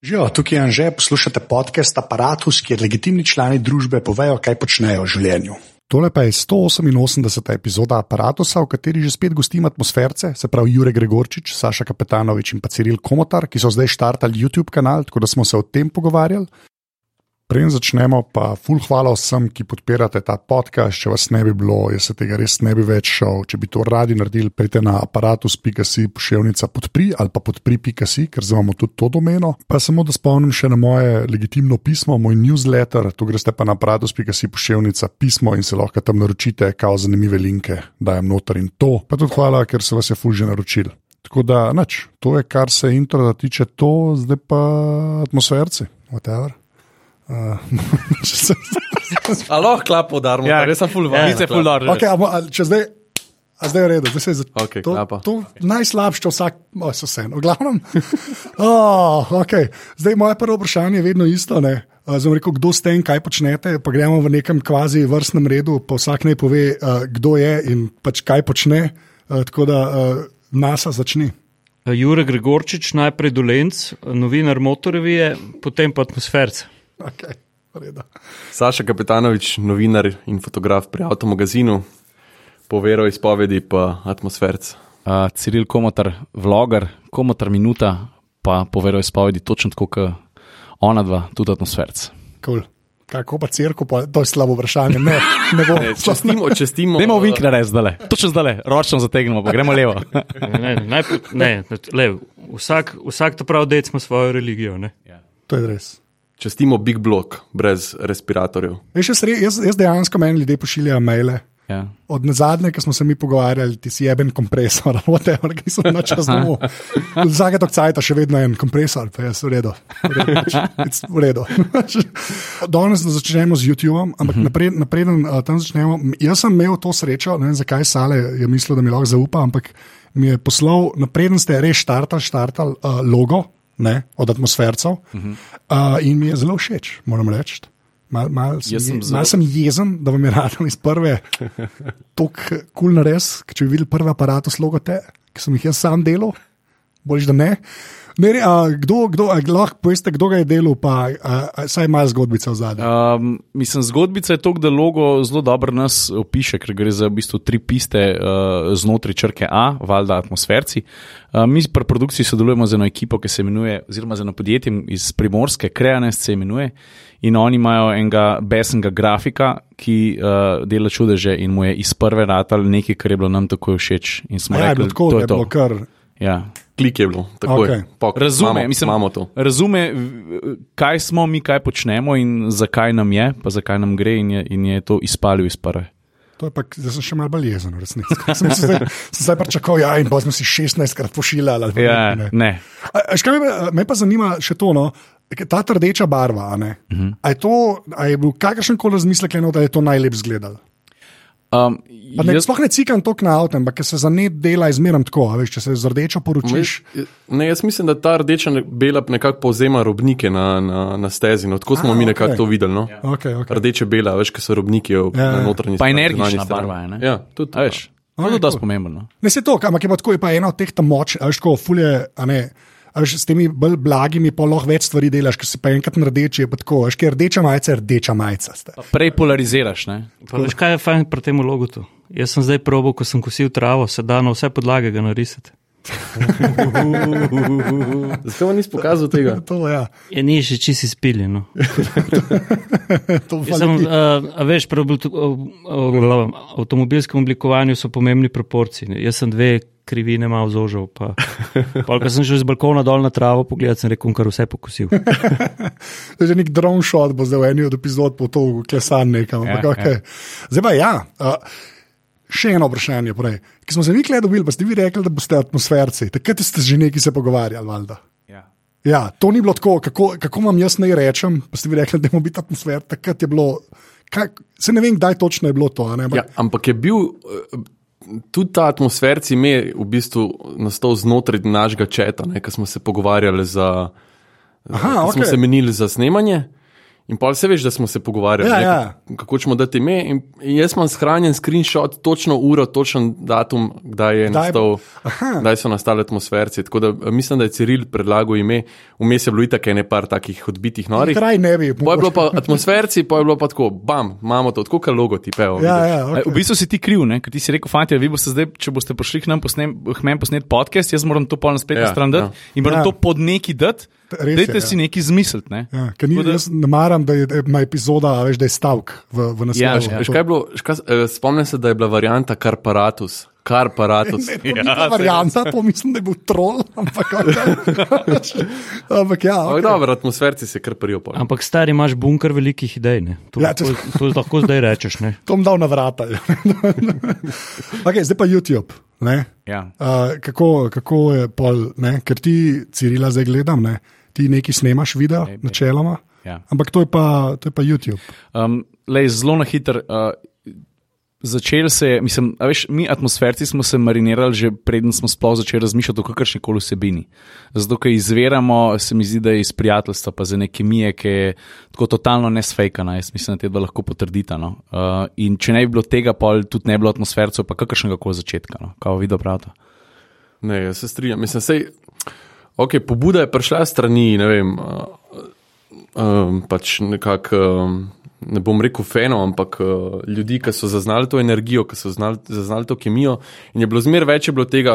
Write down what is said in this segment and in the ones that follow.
Živijo, tukaj je Anže, poslušate podcast Apparatus, kjer legitimni člani družbe povejo, kaj počnejo v življenju. Tole pa je 188. epizoda Apparatusa, v kateri že spet gostim atmosferce, se pravi Jurek Gregorčič, Saša Kapetanovič in pa Ciril Komotar, ki so zdaj štartali YouTube kanal, tako da smo se o tem pogovarjali. Preden začnemo, pa ful hvala vsem, ki podpirate ta podcast. Če vas ne bi bilo, jaz se tega res ne bi več šel. Če bi to radi naredili, pridite na aparatus.si pošiljnica podpri ali pa podpri.si, ker zdaj imamo tudi to domeno. Pa samo da spomnim še na moje legitimno pismo, moj newsletter, tu greste pa na aparatus.si pošiljnica pismo in se lahko tam naročite, kao zanimive linke, dajem noter in to. Pa tudi hvala, ker se vas je ful že naročil. Tako da, nič, to je kar se intro tiče, to zdaj pa atmosferci, whatever. Alo, klap podarimo, Ja, res sem full Ja, vibe. se ful dobro. Okay, a, a, če zdaj, a zdaj je v redu, zdaj se je začelo. Okej, to, klapa. to najslabše vsak, oh, so vse, v glavnem. Oh, okay. Zdaj moje prvo vprašanje je vedno isto. Ne? Uh, Zdaj rekel, kdo ste in kaj počnete, pa gremo v nekem kvazi vrstnem redu, pa vsak naj pove, uh, kdo je in pač kaj počne. Uh, tako da uh, NASA začne. Jure Gregorčič, najprej Dolenc, novinar motorevije, potem pa atmosferc. Okay. v redu. Saša Kapetanovič, novinar in fotograf pri Avtomagazinu, povero izpovedi pa atmosferc. Uh, Ciril Komotar, vloger, Komotar minuta, pa po veroizpovedi točno tako, kot ona dva, tudi atmosferc. Cool. Kako pa crkva, pa to je slabo vprašanje. Ne, ne bo. Ne, Čestimo, čestimo. Dajmo vink narediti zdaj, točno zdaj, ročno zategnemo, pa gremo levo. Ne, ne, ne, le, vsak, vsak to pravi, da ima svojo religijo. Ne? To je res. Čestimo Big Block brez respiratorjev. Veš, jaz, jaz, jaz dejansko meni ljudje pošiljajo maile. Ja. Od zadnje, ko smo se mi pogovarjali, ti si jeben kompresor, whatever, ki so na čas domov. Vsake tok cajta še vedno en kompresor, pa je v redu. V redu. V redu. Danes začnemo z YouTubeom, ampak napred, napreden uh, tam začnemo. Jaz sem imel to srečo, ne vem zakaj Sale je mislil, da mi lahko zaupa, ampak mi je poslal, napreden ste res štartali, štartali uh, logo ne, od atmosfercev uh, in mi je zelo všeč, moram reči. Mal, mal, sem, sem je- zelo- mal sem jezen, da vam je radil iz prve tako kul cool nares, ker če bi videli prvi aparat, slogo te, ki sem jih jaz sam delal, boljš da ne. ne re, a, kdo, kdo, a, lahko poveste, kdo ga je delal, pa a, a, saj ima zgodbica v zadnjem. Um, mislim, zgodbica je to, da logo zelo dobro nas opiše, ker gre za v bistvu tri piste uh, znotraj črke A, valjda atmosferci. Uh, mi pri produkciji sodelujemo z eno ekipo, ki se imenuje, oziroma z eno podjetjem iz Primorske, Kreanes se imenuje. In oni imajo enega besenega grafika, ki uh, dela čudeže in mu je iz prve ratal nekaj, kar je bilo nam tako všeč. Ja, je rekli, bilo tako, to je je bilo kar. Ja. Klik je bilo, tako Okej. je. Pok, Razume, imamo, mislim, imamo to. razume, kaj smo mi, kaj počnemo in zakaj nam je, pa zakaj nam gre, in je, in je to izpalil iz prve. To je pa, zdaj sem še malo bolj jezen, resnici. Sem se zdaj, sem zdaj pričakoval, ja, in pa smo si 16 krat pošiljali. ali pa Ja, ne. ne. A, škaj, me, me pa zanima še to, no, ta rdeča barva. a ne, Mhm. A je, to, a je bil kakršen koli razmislek, eno, da je to najlepše izgledalo? Um, Pa Ne, jaz, sploh ne cikam to na avtu, ampak ker se za ne dela izmeram tako. a Veš, če se z rdečo poročiš. Ne, jaz mislim, da ta rdeča bela nekako povzema robnike na, na, na stezi. No. Tako smo A, mi okej. nekako to videli. No. Okay, okay. Rdeče bela, veš, kaj so robniki v- Ja, ja. na notranji Pa strani, energična barva je, ne? Ja, tudi to. veš, to je dosti cool. pomembno. Ne se to, ampak je pa tako, je pa ena od teh tam moč, veš, ko fulje, a ne. A veš, s temi bolj blagimi pa lahko več stvari delaš, ker si pa enkrat na rdeči, je pa tako, veš, ker rdeča majica, je rdeča majica. Prej polariziraš. Ne? Pa veš, kaj je fajn pri tem logotu? Jaz sem zdaj probo, ko sem kosil travo, se da na vse podlage ga narisati. Zakaj vam nisi pokazal tega? To, ja, Je ni še čisi spiljeno. to Jaz Sem, uh, a veš, pri o- avtomobilskem oblikovanju so pomembni proporcije. Jaz sem dve krivine malo zožil. Pa, pa, ko sem šel z balkona dol na travo pogledati, sem rekel, kar vse pokosil. To je že nek drone shot, bo zdaj v eni od epizod po to klesan nekam. Ja, Ja, okay. Zdaj pa ja. Uh, Še eno vprašanje, prej. ki smo se mi kle dobili, pa ste vi rekli, da boste atmosferci. Takrat ste že nekaj se pogovarjali, valjda. Ja. Ja, to ni bilo tako, kako, kako vam jaz naj rečem, pa ste vi rekli, da moramo biti atmosfer. Takrat je bilo, kaj, se ne vem, kdaj točno je bilo to. a Ne, ampak- Ja, ampak je bil eh, tudi ta atmosferci ime v bistvu nastal znotraj našega četa, ko smo se pogovarjali za. Aha, ko Smo okej. se menili za snemanje. In pa vse veš, da smo se pogovarjali, Ja, ne, ja. kako- ćemo dati ime. In, in jaz imam shranjen screenshot, točno uro, točen datum, kdaj, je Kdaj nastal, kdaj so nastale atmosferci. Tako da eh, mislim, da je Ciril predlagal ime, vmes je bilo itak ene par takih odbitih norih. Kraj ne bi. Pa je bilo pa atmosferci, pa je bilo pa tako, bam, imamo to, tako kot logotipe. Ja, vidiš. ja, Okay. V bistvu si ti kriv, ne? ker ti si rekel, fanti, vi boste zdaj, če boste prišli k nam posnem, k meni posnet podcast, jaz moram to pol na spletno Ja, ja, stran dati ja. in moram ja. to pod neki dati. Res je, Dajte ja. si nekaj izmisliti. Ne? Ja, ker ni, da- jaz ne maram, da je, ima epizoda, a veš, da je stavek v, v naslovu. Ja, kaj je bilo, veš kaj, eh, spomnim se, da je bila varianta Karparatus. Karparatus. Ne, to ni ta varianta, to mislim, da je bil trol, ampak, ampak ja, Ampak okay. dobro, atmosferci se kar prijo. Ampak stari imaš bunker velikih idej. Ne? To, Ja, ja, to, to lahko zdaj rečeš. Ne? to bom dal na vrata. okay, zdaj pa YouTube. Ne? Ja. Uh, kako, kako je pol, ne? ker ti, Cirila, zdaj gledam, ne? Ti nekaj snemaš video, ej. načeloma, Ja. ampak to je pa, to je pa YouTube. Um, lej, zelo na hiter. Uh, Začel se je, mislim, a veš, mi atmosferci smo se marinirali že preden smo sploh začeli razmišljati o kakršni koli vsebini. Zato, ker izviramo, se mi zdi, da je iz prijateljstva, pa za neke mije, ki je tako totalno nesfejkana. Jaz mislim, da te dva lahko potrdita. No. Uh, in če ne bi bilo tega, pa tudi ne bi bilo atmosfercev, pa kakršnega koli začetka. No. Kao video pravta. Ne, jaz se strinjam. Mislim, sej, okay, pobuda je prišla strani, ne vem, um, pač nekako. Um, Ne bom rekel fenov, ampak uh, ljudi, ki so zaznali to energijo, ki so znali, zaznali to kemijo. In je bilo zmer več bilo tega,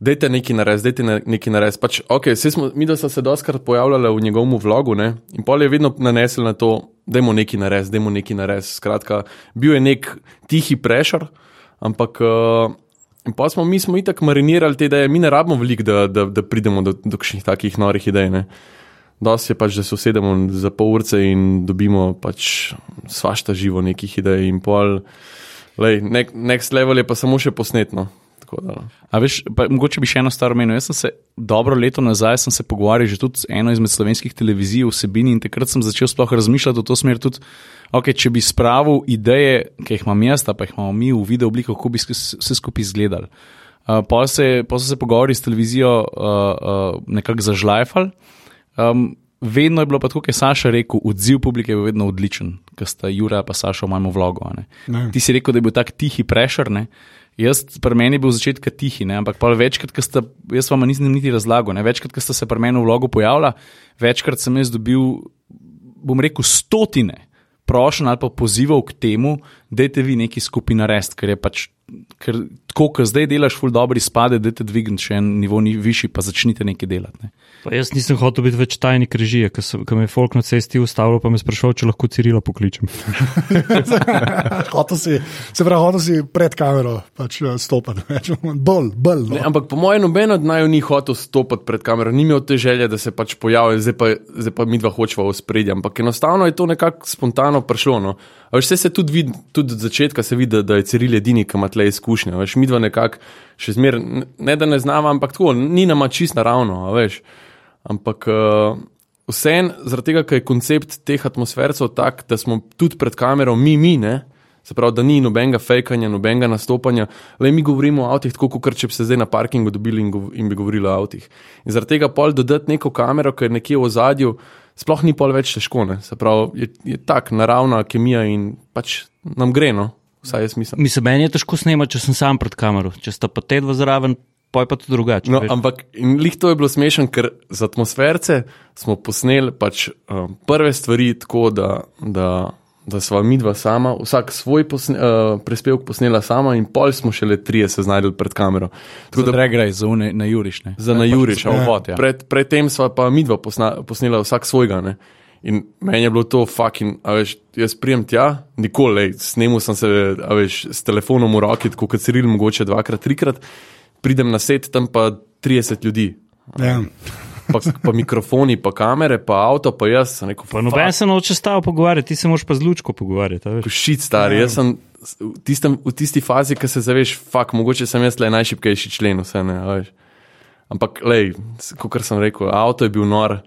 da je nekaj narediti, da je nekaj narediti. Pač, okay, smo, mi, da so se doskrat pojavljali v njegovem vlogu ne? in pol je vedno nanesel na to, da je nekaj narediti, da je nekaj narediti. Skratka, bil je nek tihi prešar, ampak. Uh, In pa smo mi smo itak marinirali te ideje, mi ne rabimo veliko, da, da, da pridemo do, do kakšnih takih norih idej. Ne. Dosti je pač, da se usedemo za pol urce in dobimo pač svašta živo nekih idej in pol. Lej, next level je pa samo še posnetno. Tako da, A veš, pa, mogoče bi še eno stvar omenil. Jaz sem se dobro leto nazaj sem se pogovarjal že tudi z eno izmed slovenskih televizij o vsebini in takrat sem začel sploh razmišljati v to smer tudi, okay, če bi spravil ideje, ki jih imam jaz, pa jih imamo mi v video obliki, kako bi vse skupaj izgledali. Uh, pa se, pa so se pogovarjali s televizijo uh, uh, nekako zažlajfali. Um, vedno je bilo pa tako, kot je Saša rekel, odziv publike je bil vedno odličen, ker sta Jura in Saša v mojem vlogu. a ne. Ne. Ti si rekel, da je bil tak tihi prešer. Ne? Jaz, pri meni je bil začetek tihi, ne? ampak večkrat, ko sta, jaz vam nisem niti razlagal, ne? večkrat, ko sta se pri meni v vlogu pojavila, večkrat sem jaz dobil, bom rekel, stotine prošenj ali pa pozivov k temu, da te vi neki skupaj narediti, ker je pač, ker tako, ko zdaj delaš ful dobro izpade, da te dvigneš še en nivo ni višji, pa začnite nekaj delati. Ne? Pa jaz nisem hotel biti več tajnik režije, ker me je folk na cesti ustavil, pa me sprašal, če lahko Cirila pokličem. hotel si, se pravi, hotel si pred kamero pač, eh, stopiti, več bolj, bolj. ne, No. ampak po mojem, noben od naju ni hotel stopiti pred kamero, ni imel te želje, da se pač pojavi, zdaj pa, zdaj pa mi dva hočeva v spredje. Ampak enostavno je to nekako spontano prišlo. No. A Veš, vse se tudi vidi, tudi od začetka se vidi, da, da je Ciril edini, ki ima tle izkušnje. Veš, mi dva nekako še zmer, ne da ne znamo, ampak tako, ni nama čist naravno, veš. Ampak uh, vseeno, zaradi tega, ker je koncept teh atmosfercev tak, da smo tudi pred kamero, mi, mi, ne. Se pravi, da ni nobenega fejkanja, nobenega nastopanja, le mi govorimo o avtih, tako kot če bi se zdaj na parkingu dobili in, gov in bi govorili o avtih. In zaradi tega pol dodati neko kamero, ki je nekje v ozadju, sploh ni pol več težko. Ne? Se pravi, je, je tak naravna kemija in pač nam gre, no, vsaj jaz mislim. Mislim, meni je težko snemati, če sem sam pred kamero. Če sta pa te dva zraven, pa je pa to drugače. No, veš. ampak in lih to je bilo smešen, ker za atmosferce smo posneli pač, um, prve stvari tako, da, da, da sva mi dva sama, vsak svoj posne, uh, prispevek posnela sama, in pol smo šele trije se znašli pred kamero. Tako Tako da gre za une na Juriš. Ne? Za na Juriša. Za povod, ja. Pred, pred tem sva pa mi dva posna, posnela vsak svojega. Ne? In meni je bilo to fucking, a veš, jaz prijem tja, nikoli, lej, snemal sem se, a veš, s telefonom v roki, tako kot Ciril, mogoče dvakrat, trikrat, pridem na set, tam pa 30 ljudi. Ja. Pa, pa mikrofoni, pa kamere, pa avto, pa jaz sem rekel, Pa noben se noče stavo pogovarjati, ti se moraš pa z lučko pogovarjati. a veš. Šit stari, jaz sem v, tistem, v tisti fazi, ki se zaveš, fakt, mogoče sem jaz le najšipkejši člen, vse ne, a veš. Ampak, lej, kot sem rekel, avto je bil nor,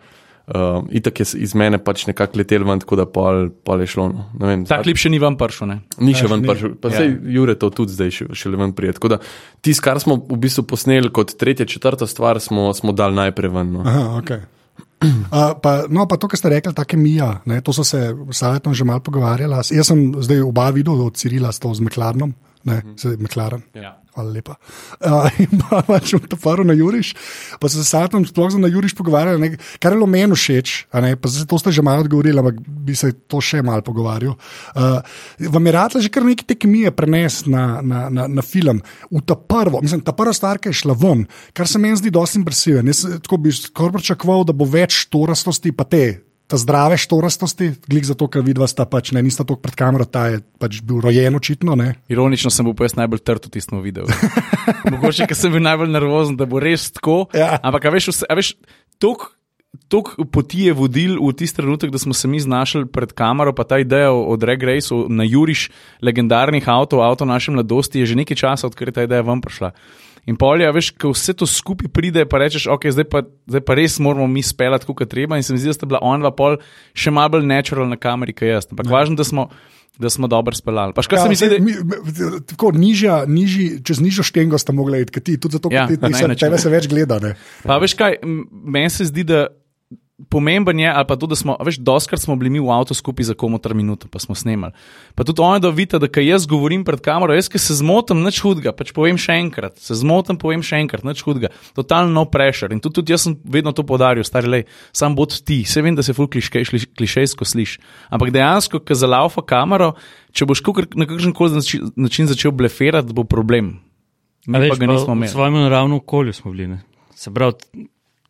uh, itak je iz mene pač nekako letel ven, tako da pol, pol je šlo. No. Vem, Ta klip še ni vam prišel. ne? Ni še ni. prišel, pa Ja. sej Jure to tudi zdaj še, še le ven prijet. Tako da tisto, kar smo v bistvu posneli kot tretja, četrta stvar, smo, smo dali najprej ven. No. Aha, okay. Uh, pa, no, pa to, kar ste rekli, tako je Mija, ne, to so se s Savetom že malo pogovarjali. Jaz sem zdaj oba videl od Cirila s to z Meklarnom, ne, mm -hmm. Meklaren. Ja. Hvala lepa. Uh, in pa pač v Tafaru na Juriš, pa se s Satom sploh za na Juriš pogovarjali, ne, kar je bilo meni všeč, pa se to ste že malo odgovorili, ampak bi se to še malo pogovarjal. Uh, vam je rad že kar nekaj te kemije prenes na, na, na, na film. V ta prvo, mislim, ta prva stvar, ki je šla ven, kar se meni zdi dosti impresiven. Jaz tako bi skoraj pričakoval, da bo več torastosti, pa te. Ta zdrave štorastosti, glik zato, ker vidva sta pač ne, nista tako pred kamero, ta je pač bil rojen očitno, ne. Ironično sem bil pa jaz najbolj trd v tistem videu. Mogoče, ker sem bil najbolj nervozen, da bo res tako. Ja. Ampak, a veš, vse- a veš tok, tok poti je vodil v tisti trenutek, da smo se mi znašli pred kamero, pa ta ideja o drag raceu na Juriš legendarnih avtov, avto naše mladosti, je že nekaj časa, odkar je ta ideja ven prišla. In polja, veš, ko vse to skupaj pride, pa rečeš, ok, zdaj pa, zdaj pa res moramo mi speljati, kot treba. In se mi zdi, da sta bila ona pol še malo bolj natural na kameri, kot jaz. Ampak važno, da smo, da smo dobro speljali. Pa še kar se mi zdi, da Ja, mi, tako nižja, nižji, čez nižjo štengo sta mogla iti, ti, tudi zato, ker Ja, ti, ti se, tebe se več gleda. Ne. Pa veš kaj, meni se zdi, da pomemben je, ali pa to, da smo, veš, doskrat smo bili mi v avtu skupaj za komotar minuto, pa smo snemali. Pa tudi oni, da vidite, da kaj jaz govorim pred kamero, jaz, ki se zmotam, nič hudega, pač povem še enkrat, se zmotam, povem še enkrat, nič hudega, totalno no pressure. In tudi, tudi jaz sem vedno to podaril, stari le, sam bod ti, se vem, da se ful kliške, šli- klišejsko sliši. Ampak dejansko, ko zalaufa kamero, če boš kakor, na kakšen koli način, začel bleferati, bo problem. Mi A pa ga nismo v imeli. svojem naravnem okolju smo bili. Ne? Se pravi,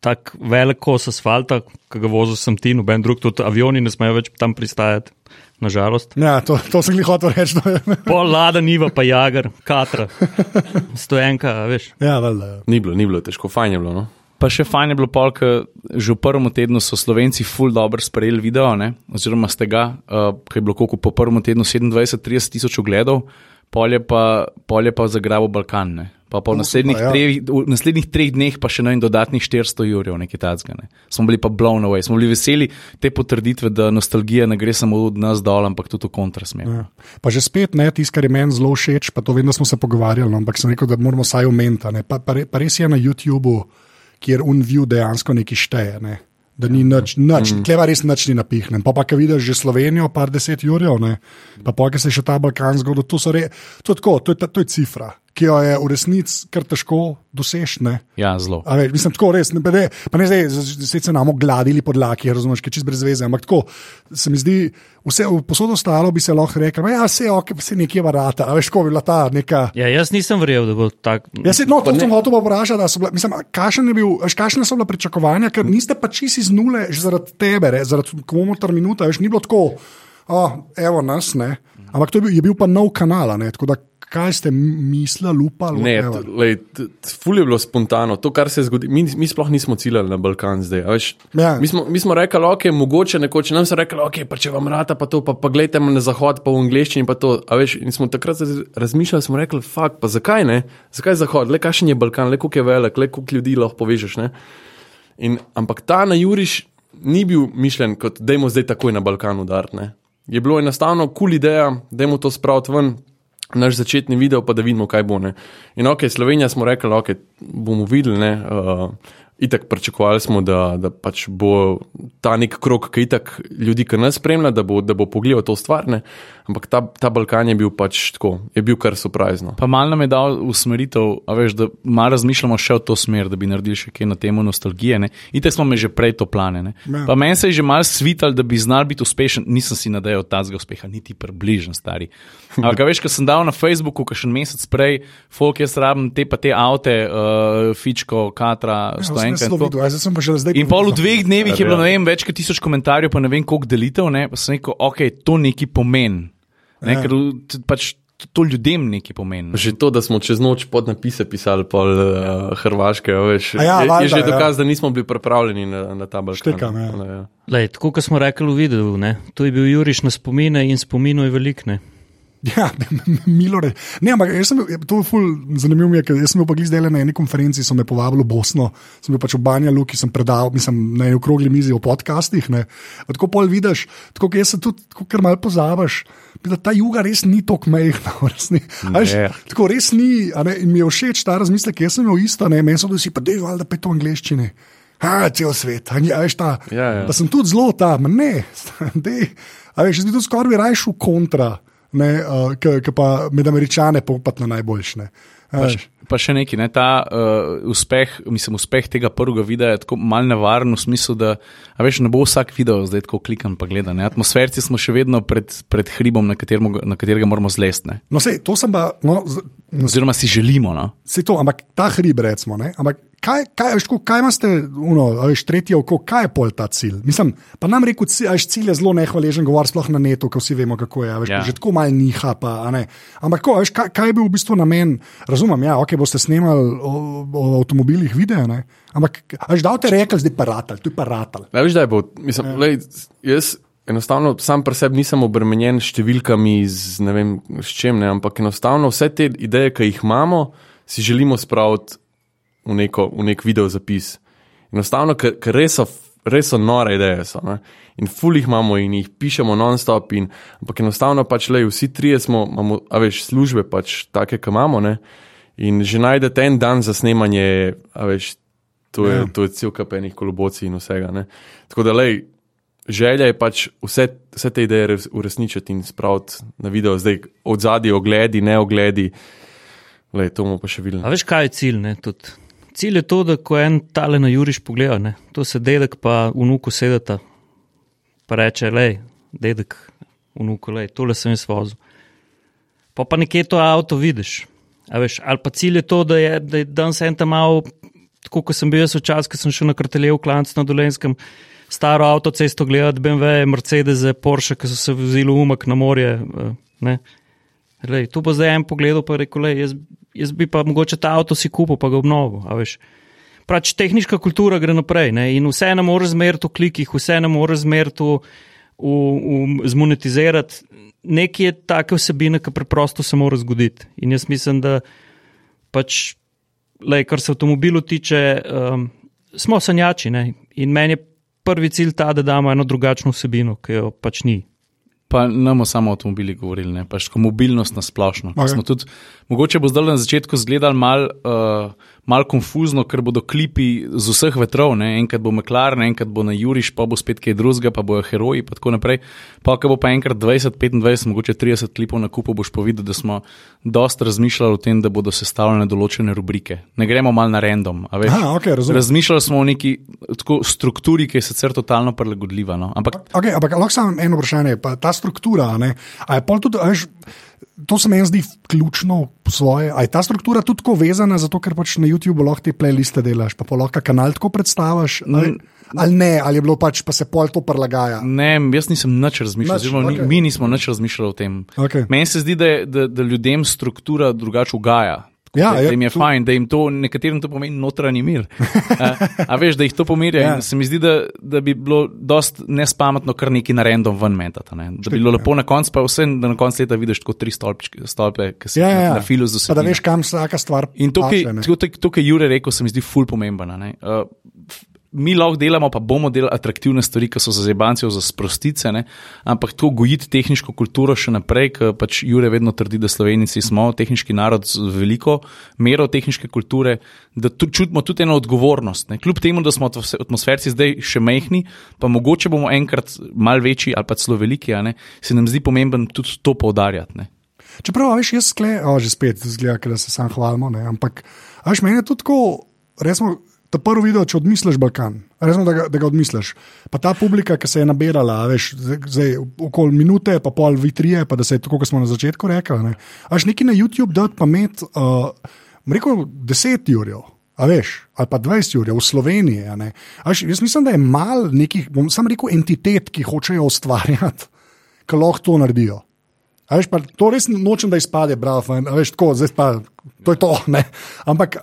tako velik kos asfalta, ki ga vozil sem ti, noben drug, tudi avioni ne smejo več tam pristajati, nažalost. Ja, to, to sem jih hotel reči. Pol lada, niva pa jagar, katra, stojenka, a veš. ja, valjda, ja. Ni bilo, ni bilo težko, fajn je bilo. No? Pa še fajn je bilo, pol, ker že v prvem tednu so Slovenci ful dobro sprejeli video, ne? oziroma ste ga, uh, ki je bilo koliko po prvem tednu 27-30 tisoč ogledov, pol je pa, pol je pa zagrabil Balkan. Ne? Pa po naslednjih, super, ja. treh, v naslednjih treh dneh pa še na en dodatnih 400 jurjev, nekaj tacga. Ne? Smo bili pa blown away, smo bili veseli te potrditve, da nostalgija ne gre samo od nas dol, ampak tudi v kontrasmer. Ja. Pa že spet ne, tisto, kar je meni zelo všeč, pa to vem, da smo se pogovarjali, no, ampak sem rekel, da moramo vsaj omeniti. ne. Pa, pa, re- pa res je na YouTubu, kjer unview dejansko nekaj šteje. Ne. Da ni nič, nič mm. tleva res nič ni napihnen. Pa, pa ki vidiš že Slovenijo, par deset jurjev, ne. pa pa, ki se še ta Balkan zgodil, to, re, to, je tako, to, je, to je cifra, ki jo je v resnici kar težko doseči. ne. Ja, zelo. A Veš, mislim, tako res, ne, ne, pa ne zdaj, zdaj se nam ogladili podlaki, razumeš, ki je čist brez veze, ampak tako se mi zdi, vse posod ostalo bi se lahko rekel, "Ma ja, vse, ok, vse nekje varata, a veš, ko bi bila ta neka. Ja, jaz nisem verjel, da bo tako. Jaz se, no, to sem hotel pa vprašati, da so bila, mislim, je bil, veš, kakšne so bila pričakovanja, ker niste pa čisi iz nule, že zaradi tebe, re, zaradi komotar minuta, veš, ni bilo tako, oh, evo nas, ne. Ampak to je bil, je bil pa nov kanal, a ne, tako da kaj ste mislili, upali? Ne, lej, ful je bilo spontano. To, kar se je zgodilo, mi, mi sploh nismo ciljali na Balkan zdaj. Veš, Ja. mi, smo, mi smo rekli, ok, mogoče nekoč, nam so rekli, ok, pa če vam rata, pa to, pa, pa gledajte na zahod, pa v angleščini, pa to. Veš, in smo takrat raz- razmišljali, smo rekli, fakt, pa zakaj ne? Zakaj zahod, le kakšen je Balkan, le koliko je velik, le koliko ljudi lahko povežeš. Ne? In, ampak ta na Juriš ni bil mišljen kot, da je zdaj takoj na Balkanu udarne. Je bilo enostavno kul cool ideja, da je to spraviti ven, naš začetni video, pa da vidimo, kaj bo. Ne. In ok, Slovenija smo rekli, ok, bomo videli. Ne, uh, Itak pričakovali smo, da, da pač bo ta nek krok, ki itak ljudi, ki nas spremlja, da bo, da bo pogledal to stvar. Ne. Ampak ta, ta Balkan je bil pač tako, je bil kar surprizno. Pa malo nam je dal usmeritev, a veš, da malo razmišljamo še v to smer, da bi naredili še kaj na temo nostalgije. Ne? Itek smo me že prej to plane. Ne? Ja. Pa meni se je že malo svital, da bi znal biti uspešen, nisem si nadejal tazga uspeha, niti približen stari. Ampak veš, ko sem dal na Facebooku, kakšen mesec prej, folk jaz rabim te pa te avte, uh, Fičko, Katra, Ja, stoenka. In to. videl, jaz sem pa že zdaj. In pol v dveh dnevih je bilo, Ja. ne vem, več kot tisoč komentarjev, pa ne vem koliko delitev, ne? pa sem rekel, ok, to neki pomeni. Ne, Ja. ker pač to- to ljudem nekaj pomeni. Že to, da smo čez noč pod napise pisali pol uh, Hrvaške, veš, A ja, je, je valjda, že ja. dokaz, da nismo bili pripravljeni na, na ta Balkan. Štekam, ja. Ja, ja. Lej, tako kot smo rekli v videu, ne? to je bil Juriš na spomine in spominov je velik. Ne? Ja, milo reči. Ne, ampak sem to je ful zanimivo, mi je, ker sem bil pa zdaj na eni konferenci, so me povabili v Bosno, sem bil pač v Banja Luki, sem predal, mislim, na eni okrogli mizi o podcastih. Ne. Tako pol vidiš, tako jaz se tudi, tako, ker malo pozabiš, da ta juga res ni tako mehna. v resni- A veš, Ne. Tako res ni, a ne, in mi je všeč ta razmislek, jaz sem imel isto, ne, meni so vsi pa dej, valjda pa je to v angleščini. Ha, cel svet, a, a, veš, ta, Ja, ja. da sem tudi zelo tam, ne, dej, a veš, jaz bi to skoraj bi rajšel kontra, uh, ki pa med američane popati na najboljšne. Pa še, pa še nekaj, ne, ta uh, uspeh, mislim, uspeh tega prvega videa je tako mal nevaren v smislu, da a veš, ne bo vsak video zdaj tako klikan pa gleda. Ne. Atmosferci smo še vedno pred, pred hribom, na, katermo, na katerega moramo zlesti. No, sej, to sem pa, no, z- Oziroma si želimo. No. Sej to, ampak ta hrib, recimo, ne, ampak kaj, kaj, veš, kaj imate, uno, a veš, tretje oko, kaj je pol ta cilj? Mislim, pa nam a veš, cilj je zelo nehvaležen, govor sploh na netu, ko vsi vemo, kako je, veš, Ja. že tako mal niha, pa, ne. Ampak ko, veš, kaj, kaj je bil v bistvu namen, razumem, ja, ok, boste snemali o, o avtomobilih videe, ne, ampak, a veš, da te rekli, zdaj pa ratal, tu je pa ratal. Ne, veš, da je bo. Mislim, ja. lej, jaz enostavno sam pri sebi nisem obremenjen s številkami, z ne vem s čem, ne, ampak enostavno vse te ideje, ki jih imamo, si želimo spraviti v, neko, v nek video zapis. Enostavno, ker, ker res, so, res so nore ideje. So, ne. in ful jih imamo in jih pišemo non-stop. In, ampak enostavno pač le, vsi trije smo, imamo, a veš, službe pač take, ki imamo. Ne. In že najdete en dan za snemanje, a veš, to je, Ja. to je cel kup enih kolobocij in vsega. Ne. Tako da, lej, želja je pač vse, vse te ideje res- uresničiti in spraviti na video, zdaj od zadaj, ogledi, ne ogledi. Lej, to bomo pa še videli. A veš, kaj je cilj? Ne, tudi? cilj je to, da ko en tale na Juriš pogleda, ne, to se dedek pa vnuku sedeta, pa reče, lej, dedek, vnuku, lej, tole sem jaz vozil. Pa pa nekje to avto vidiš. A veš, ali pa cilj je to, da je, da je danes en tam malo, tako kot sem bil jaz včasih, ko sem šel na krteljev klanc na Dolenskem, staro avtocesto gledati, BMW, Mercedes, Porsche, ki so se vozili umak na morje. eh. Lej, to bo zdaj en pogled, pa rekel, lej, jaz, jaz bi pa mogoče ta avto si kupil, pa ga obnovil. a veš. Prač tehnična kultura gre naprej ne? in vse ne more zmeriti v klikih, vse ne more zmeriti v, v, v zmonetizirati. Nekje je take vsebine, ki preprosto se mora zgoditi. In jaz mislim, da pač, lej, kar se avtomobilu tiče, um, smo sanjači. Ne? In meni je prvi cilj ta, da damo eno drugačno vsebino, ki jo pač ni. Pa ne bomo samo o avtomobilih govorili, ne pač tako mobilnost na splošno. Ok. Okay. Tudi, mogoče bo zdaj na začetku izgledal mal, uh, mal konfuzno, ker bodo klipi z vseh vetrov, ne? enkrat bo McLaren, enkrat bo na Juriš, pa bo spet kaj drugega, pa bojo heroji in tako naprej. Pa, ko bo pa enkrat 20, 25, mogoče 30 klipov na kupu, boš pa videl, da smo dosta razmišljali o tem, da bodo sestavljene določene rubrike. Ne gremo mal na random. Aha, ok, razumem. Razmišljali smo o neki tako, strukturi, ki je sicer totalno prilagodljiva. No? Ampak Okay, ampak lahko samo eno vprašanje, ta struktura. Ne, a je pol tudi, veš, to se meni zdi ključno svoje. A je ta struktura tudi tako vezana, zato ker pač na YouTubu lahko te playliste delaš, pa pol lahko kanal tako predstaviš? Ali, ali ne, ali je bilo pač, pa se pol to prilagaja? Ne, jaz nisem nič razmišljal, oziroma okay. mi nismo nič razmišljali o tem. Okej. Meni se zdi, da, je, da, da ljudem struktura drugače ugaja. Ja, da, da jim je to- fajn, da jim to nekaterim to pomeni notranji mir. a, a veš, da jih to pomirja. Ja. Ja. Se mi zdi, da, da bi bilo dost nespametno kar neki na random ven metati. Ne? Da bi bilo lepo na koncu, pa vse, da na koncu leta vidiš tako tri stolpčke, stolpe, ki se Ja, ja, ja. na filu z Pa da veš, kam vsaka stvar In to, kar je Jure rekel, se mi zdi ful pomembno. Uh, Mi lahko delamo, pa bomo delali atraktivne stvari, ki so za zebancev, za sprostice, ne? ampak to gojiti tehniško kulturo še naprej, ker pač Jure vedno trdi, da Slovenci smo tehnički narod z veliko mero tehniške kulture, da tu, čutimo tudi eno odgovornost. Ne? Kljub temu, da smo atmos- atmosferci zdaj še mehni, pa mogoče bomo enkrat mal večji ali pa celo veliki, se nam zdi pomemben tudi to poudarjati. ne. Čeprav, veš, jaz skle, o, že spet zgleda, ker se sam hvalimo, ne, ampak, veš, meni je tudi tako, resmo, ta prvi video, če odmisliš Balkan, resmo, da ga, da ga odmisliš. Pa ta publika, ki se je nabirala, veš, zdaj- okoli minute, pa pol vitrije, pa da se je tako, kot smo na začetku rekli. Ne. A veš, neki na YouTube dati pa med, uh, rekel, 10 jurjev. A veš, ali pa 20 ur v Sloveniji. a ne. A veš, jaz mislim, da je malo nekih, bom sam rekel, entitet, ki hočejo ustvarjati, ki lahko to naredijo. A veš, pa, to res nočem, da izpade, bravo, a veš, tako, zdaj pa to je to. Ne? Ampak,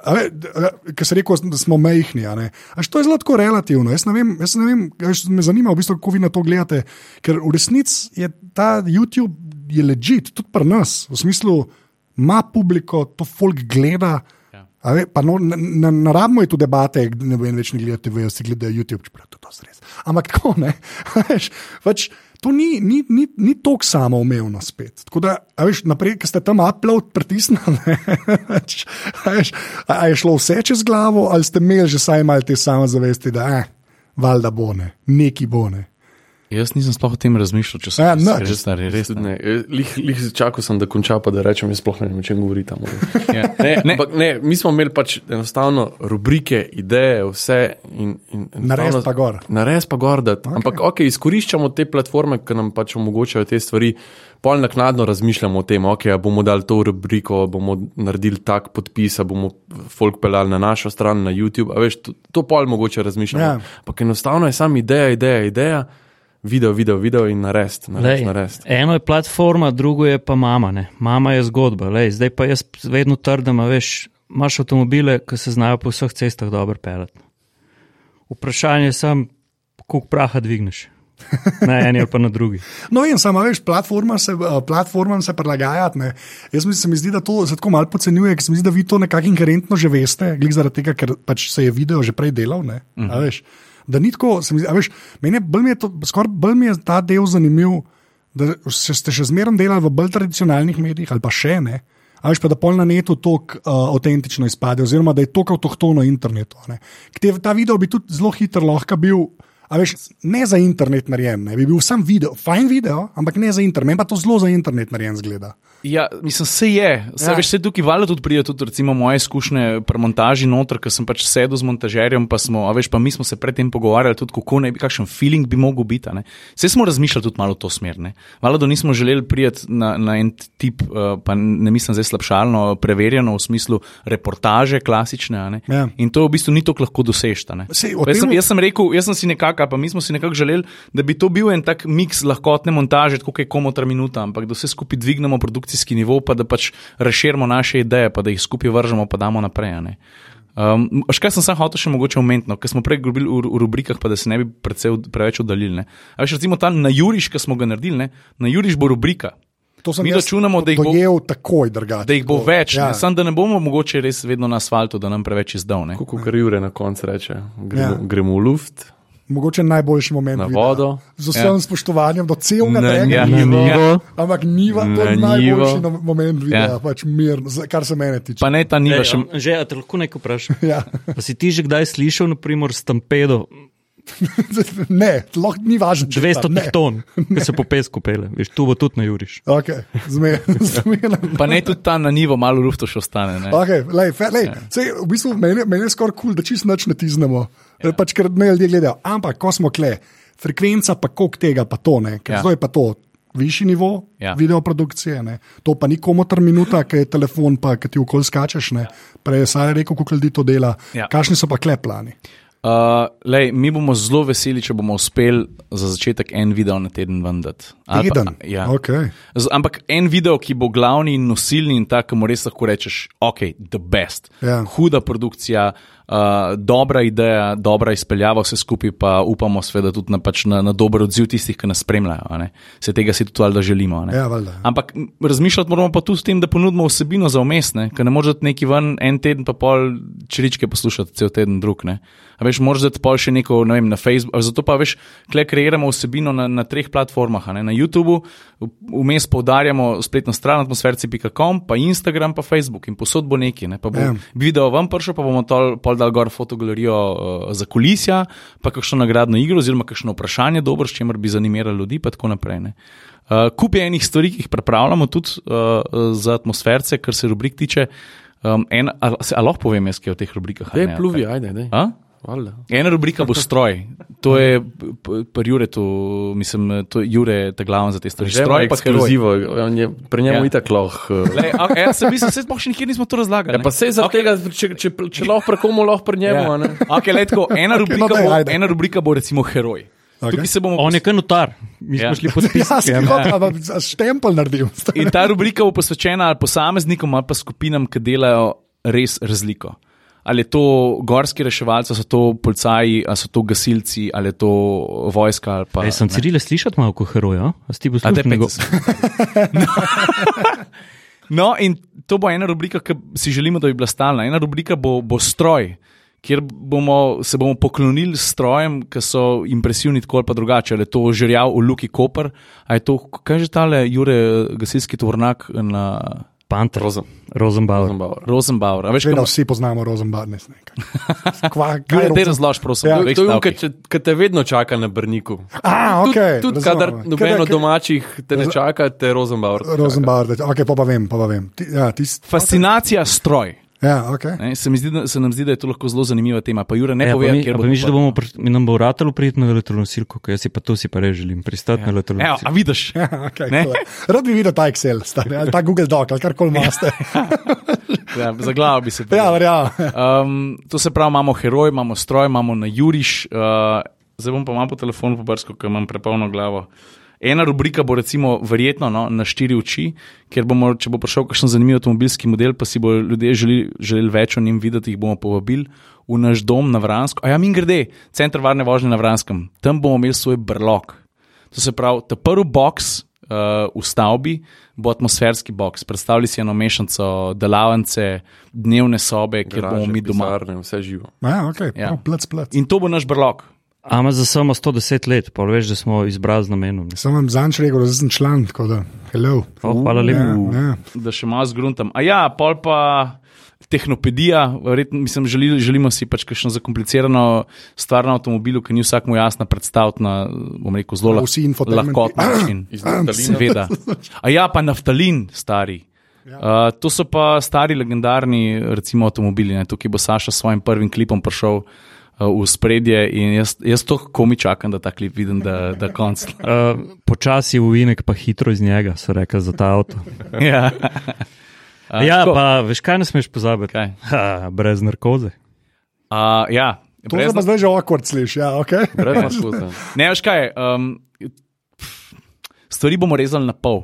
ker se rekel, da smo mehni. a ne. A veš, to je zelo tako relativno. Jaz ne vem, jaz ne vem veš, me zanima, v bistvu, kako vi na to gledate. Ker v resnici je ta YouTube je ležit, tudi pri nas, v smislu, ima publiko, to folk gleda. Ja. Ve, pa no, na, na, rabimo je tu debate, ne vem, več ne gledate, vejo, si gledajo YouTube, čeprav to je to res. Ampak tako ne. Veš, pač, to ni, ni, ni, ni tako samoumevno spet. Tako da, veš, naprej, ki ste tam upload pritisnili, a, je šlo vse čez glavo, ali ste imeli že saj malo te samozavesti, da eh, valjda bo ne, neki bo ne. Jaz nisem sploh o tem razmišljal, če sem Ja, ja, nič. res star, res Tudi ne. Ne, lih, lih čakal sem, da konča, pa da rečem, jaz sploh ne vem, o čem govori tam. Ja. Ne, Ne. ampak ne, mi smo imeli pač enostavno rubrike, ideje, vse. In, in, Narediti pa gor. Narediti pa gor. Da, okay. Ampak ok, izkoriščamo te platforme, ki nam pač omogočajo te stvari. Pol naknadno razmišljamo o tem, okay, a bomo dali to rubriko, bomo naredili tak podpis, bomo folk pelali na našo stran, na YouTube. A veš, to, to pol mogoče razmišljamo. Ja. Ampak enostavno je samo ideja, ideja, ideja, video, video, video in narediti. Lej, Narediti, narediti. eno je platforma, drugo je pa mama. Ne. Mama je zgodba. Lej, zdaj pa jaz vedno trdim, a veš, imaš avtomobile, ki se znajo po vseh cestah dobro pelati. Vprašanje je samo, koliko praha dvigneš. Na eni ali pa na drugi. No, in samo veš, platforma se, eh, platformam se prilagajati. ne. Jaz mi se mi zdi, da to se tako malo podcenjuje, ker se mi zdi, da vi to nekako inherentno že veste, glih zaradi tega, ker pač se je video že prej delal. Ne, uh -huh. veš, da ni tako, se mi zdi, a veš, meni je, bolj mi je, to, bolj mi je ta del zanimiv, da se ste še zmeraj delali v bolj tradicionalnih medijih ali pa še ne. A veš pa, da pol na netu tako uh, avtentično izpade, oziroma da je to avtohtono internetu. te- Ta video bi tudi zelo hitro lahko bil. A veš, ne za internet narejen, ne bi bil sam video, fajn video, ampak ne za internet, meni pa to zelo za internet narejen zgleda. Ja, mislim, se je. Se, Ja. veš, se tukaj valjda tudi pride tudi recimo moje izkušnje pri montaži noter, ker sem pač sedel z montažerjem, pa smo, a veš, pa mi smo se predtem pogovarjali tudi, kako ne bi, kakšen feeling bi mogel biti. a ne. Vse smo razmišljali tudi malo v to smer. ne. Valjda, da nismo želeli priti na, na en tip, uh, pa ne mislim zdaj slabšalno, preverjeno v smislu reportaže klasične. a ne. Ja. In to v bistvu ni tako lahko dosežta. ne. Sej, Pa Jaz sem, tem- jaz sem rekel, jaz sem si nekako, pa mi smo si nekako želeli, da bi to bil en tak miks lahkotne montaže, kot je komotra minuta, ampak da vse skupaj dvignemo produkcijski nivo, pa da pač razširimo naše ideje, pa da jih skupaj vržemo, pa damo naprej. a ne. Um, še kaj sem sam hotel še mogoče umetno, ker smo prej govorili v, v rubrikah, pa da se ne bi precej, preveč oddaljili. ne. A veš, recimo ta na Juriš, ki smo ga naredili, ne? na Juriš bo rubrika. To sem Mi jaz računamo, da jih bo- takoj drugače. Da jih bo Tako, več, Ja. samo da ne bomo mogoče res vedno na asfaltu, da nam preveč izdal. ne. Kot kar Jure na koncu reče, gremo, Ja. ja. gremo v luft, Mogoče najboljši moment. na videa. vodo. Z vsem ja. spoštovanjem do celega tega, ja, ampak niva, to je Na najboljši nivo. moment videa, ja. Pač mir, kar se mene tiče. Pa ne ta niva Ej, še. Že, a te lahko nekaj vprašam? Ja. Pa si ti že kdaj slišal, naprimer, stampedo ne, lahko ni važno. če 200 tam, ne. ton, ki se po pesku pele, veš, tu bo tudi na Juriš. Okay, zmerno. Pa ne tudi ta na nivo, malo lufto še ostane. ne. Okay, lej, fe, lej, sej, v bistvu meni, meni je skoraj kul, cool, da čist noč ne tiznemo. Ja. Pač, ker me ljudje gledajo. Ampak, ko smo kle, frekvenca pa koliko tega, pa to ne. Ker Ja. ja. zdaj je pa to višji nivo ja. Ja. videoprodukcije. Ne. To pa ni komotor minuta, ki je telefon, pa ki ti okoli skačeš. Ne. Prej je rekel, koliko ljudi to dela. Ja. Kakšni so pa kleplani? Uh, lej, mi bomo zelo veseli, če bomo uspeli za začetek en video na teden vendati. Ali pa- Teden. Ja. Okay. Z, ampak en video, ki bo glavni in nosilni in tak, ki mu res lahko rečeš, ok, the best. Ja. Huda produkcija, uh, dobra ideja, dobra izpeljava, vse skupaj pa upamo seveda tudi na, pač na, na dober odziv tistih, ki nas spremljajo. Se tega si tudi valjda želimo. Ja, valjda. Ampak m, razmišljati moramo pa tudi s tem, da ponudimo vsebino za umestne, ker ne moreš dati neki ven en teden, pa pol čiričke poslušati cel teden drug. Ne. A veš, moraš dati pol še neko, ne vem, na Facebooku, zato pa veš, kle kreiramo vsebino na, na treh platformah, ne. na YouTubu, vmes poudarjamo spletno stran atmosferci.com, pa Instagram, pa Facebook in posod bo neki, ne. pa bo Ja. video vam prišel, pa bomo tol, pol dal gor fotogalerijo uh, za kulisja, pa kakšno nagradno igro oziroma kakšno vprašanje dobro, s čimer bi zanimirali ljudi, pa tako naprej. Ne. Uh, kup je enih stvari, ki jih pripravljamo tudi uh, za atmosferce, kar se rubrik tiče. Um, en, a, se, a lahko povem jaz, kaj v teh rubrikah? ne, pluvi, ajde, dej. A? Valjda. Ena rubrika bo stroj. To je pri Juretu, mislim, to je Jure, ta glaven za te stvari. Že Stroj pa ekskluzivo, on je pri njemu Ja. ja. itak lahko. a, ja, se mislim, se sploh še nikjer nismo to razlagali. Ja, ne. pa se za okay. tega, če, če, če lahko pri komu, lahko pri njemu. a ne. Ja. Okay, lej, tako, ena, rubrika no daj, bo, ajde. ena rubrika bo recimo heroj. Se bomo On je kar notar, mi smo Ja. šli podpisati. Ja, skoro, ja. štempel naredil. In ta rubrika bo posvečena posameznikom ali pa skupinam, ki delajo res razliko. Ali je to gorski reševalci, ali so to policaji, ali so to gasilci, ali je to vojska. Pa, Ej, sem. Cirile slišati malo kot heroja, a si ti bo A daj, slušal njegov? se. No, in to bo ena rubrika, ki si želimo, da bi bila stalna. Ena rubrika bo, bo stroj, kjer bomo, se bomo poklonili strojem, ki so impresivni tako ali pa drugače. Ali je to žerjav v Luki Koper, ali je to, kaj že tale Jure, gasilski tovornak na Panter, Rozen- Rosenbauer. Rosenbauer. Rosenbauer. A veš, Vedno kam- vsi poznamo Rosenbarnes. Kva, kaj Jure, je te Rosen- razloži, prosim. Ja. v To, je nekaj, kar te vedno čaka na brniku. A, ok. Tudi, tudi kadar razumem. noben od Kadar- domačih te ne čaka, te Rosenbauer. Rosenbauer, ok, pa, pa vem, pa, pa vem. Ti, ja, tist, Fascinacija stroj. Ja, ok. Ne, se, mi zdi, da, se nam zdi, da je to lahko zelo zanimiva tema. Pa Jure ne Ja, pove, mi, kjer a bo. pa misliš, da bomo pri, mi nam bo vratalo priti na letalonosilko, ker jaz si pa to si pa res želim, pristati ja. na Evo, letalonosilko. a vidiš? Ja, okay, cool. Rad bi videl ta Excel, stari, ali ta Google Doc, ali karkoli imate. Ja, za glavo bi se ja, verjamem. Um, to se pravi, imamo heroj, imamo stroj, imamo na Juriš, uh, zdaj bom pa malo po telefonu pobrskal, ker imam prepolno glavo. Ena rubrika bo recimo verjetno no, na štiri oči, ker bomo, če bo prišel kakšen zanimiv avtomobilski model, pa si bodo ljudje želeli, želeli več o njem videti, jih bomo povabili v naš dom na Vransko. A ja, min grede, center varne vožnje na Vranskem, tam bomo imeli svoj brlog. To se pravi, ta prvi box uh, v stavbi bo atmosferski box. Predstavljaj si eno mešanico delavnice, dnevne sobe, kjer bomo mi doma. Pisarne, vse živo. Ja, ok, Ja. ja. plec, plec. In to bo naš brlog. Ama za samo 110 let, pa veš, da smo izbrali z namenom. Sem vam zanč rekel, da sem član, tako da, hello. O, hvala lepa. Ja, ja. da še malo zgruntam. A ja, pol pa tehnopedija, verjetno, mislim, želi, želimo si pač kakšno zakomplicirano stvar na avtomobilu, ki ni vsakmu jasna predstaviti na, bom rekel, zelo lah, Vsi infotainmenti. lahkoten način. Iz naftalina. Seveda. A ja, pa naftalin, stari. Uh, to so pa stari legendarni, recimo, avtomobili. Ne? Tukaj bo Saša s svojim prvim klipom prišel uh, v spredje in jaz, jaz to komi čakam, da ta klip vidim, da, da konc. Uh, počasi v inek, pa hitro iz njega, so rekli za ta avto. ja. Uh, ja, pa veš, kaj ne smeš pozabiti? Kaj? Ha, brez narkoze. Uh, ja. To Brez se pa zdaj že awkward sliši, ja, ok. Brez narkoze. Ne, veš kaj, um, stvari bomo rezali na pol.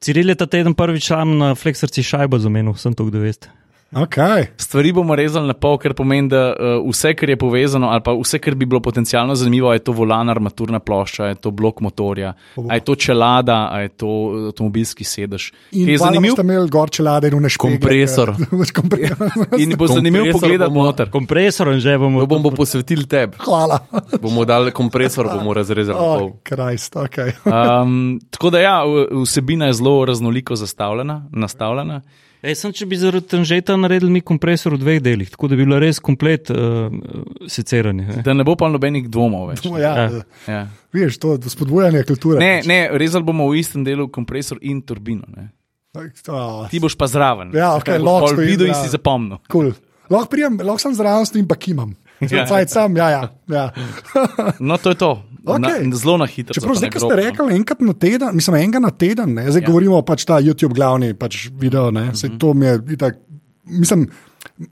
Ciril je ta teden prvič sam na Flexerci šajbo zamenil, sem to, da veste. Okay. Stvari bomo rezali na pol, ker pomeni, da uh, vse, kar je povezano, ali pa vse, kar bi bilo potencialno zanimivo, je to volan, armaturna plošča, je to blok motorja, a je to čelada, je to avtomobilski sedež. In je zanimiv, ste imeli gor čelade in unešpege. Kompresor. kompresor. in bo zanimiv pogledati noter. Kompresor in že bomo. To bomo posvetili tebi. Hvala. Bomo dali kompresor, bomo razrezali na pol. Oh, Krist, ok. Um, tako da ja, vsebina je zelo raznoliko zastavljena, nastavljena. Ej, sem, če bi zaradi tanžeta naredili mi kompresor v dveh delih, tako da bi bilo res komplet uh, seceranje. ne. Da ne bo pa nobenih dvomov več. Ja, Ja. Ja. Veš, to je spodbujanje kulture. Ne, ne, rezali bomo v istem delu kompresor in turbino. Ne. Ti boš pa zraven. Ja, Boš lahko videl in zraven. si zapomnil. cool. Lahko prijem, lahko sem zraven in pa kimam. Ja. Ja. Sam, ja, ja, ja. No, to je to. Okej. Na, zelo na hitro. Čeprav zdaj, ko ste grobo, no. rekli, enkrat na teden, mislim, enega na teden, ne? zdaj Ja. govorimo pač ta YouTube glavni pač video, ne? Saj to mi je itak, mislim,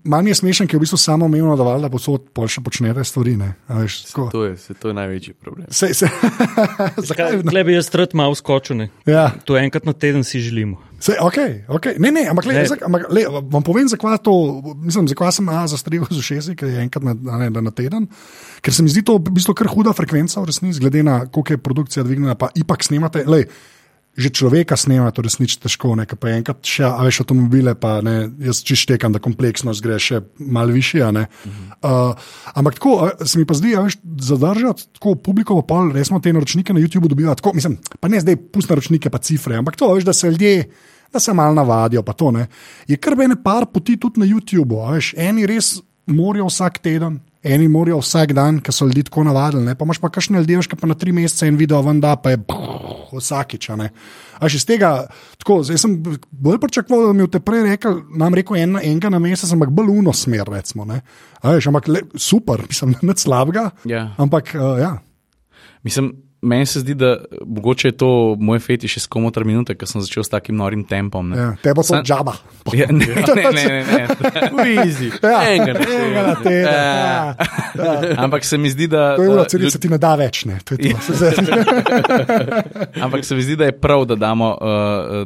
malo mi je smešen, ker je v bistvu samo umevno, da valjda posod še počnete stvari, ne? A Veš, tako. To je, se, to je največji problem. Sej, se, zakaj? Tle bi jaz rad malo skočil. ne. Ja. To enkrat na teden si želimo. Sej, okay, okay. Ne, ne, ampak, le, Ne. zak, ampak le, vam povem, zakaj to, mislim, zakaj sem a, zastrigel z ušesi, ker je enkrat na, ne, da na teden. Ker se mi zdi to v bistvu kar huda frekvenca, v resnici, glede na koliko je produkcija dvignjena, pa ipak snemate. Lej, Že človeka snemati, to resnično težko, ne, pa enkrat še, a veš, avtomobile, pa ne, jaz čištekam, da kompleksnost gre še malo više. a ne. Uh, ampak tako se mi pa zdi, a veš, zadržati tako publiko, pa pol, resmo te naročnike na YouTubu dobiva tako, mislim, pa ne zdaj pust naročnike, pa cifre, ampak to, a veš, da se ljudje, da se malo navadijo, pa to ne. Je kar ene par poti tudi na YouTubu, a veš, eni res morajo vsak teden. Eni morajo vsak dan, ker so ljudje tako navadili, ne? pa imaš pa kakšne ljudi, ki pa na tri mesece en video ven da, pa je brrr, vsakič. a ne. A že iz tega, tako, zdaj sem bolj pričakoval, da mi je te prej rekel, nam rekel en, enega na mesec, ampak bolj uno smer, recimo. ne. Veš, ampak le, super, mislim, nič slabega. Ja. Ampak uh, ja, Mislim, meni se zdi, da mogoče je to moj fetiš iz komotra minute, ker sem začel s takim norim tempom. Ne. ja, te bo Sam- džaba. Ja, ne, ne, ne, ne, ne. Easy. Ja, Enega na enega na teden. Ja, ja. Ampak se mi zdi, da. To je ura, da celi se ti ne da več. Ne? To to. Ampak se mi zdi, da je prav, da damo, uh,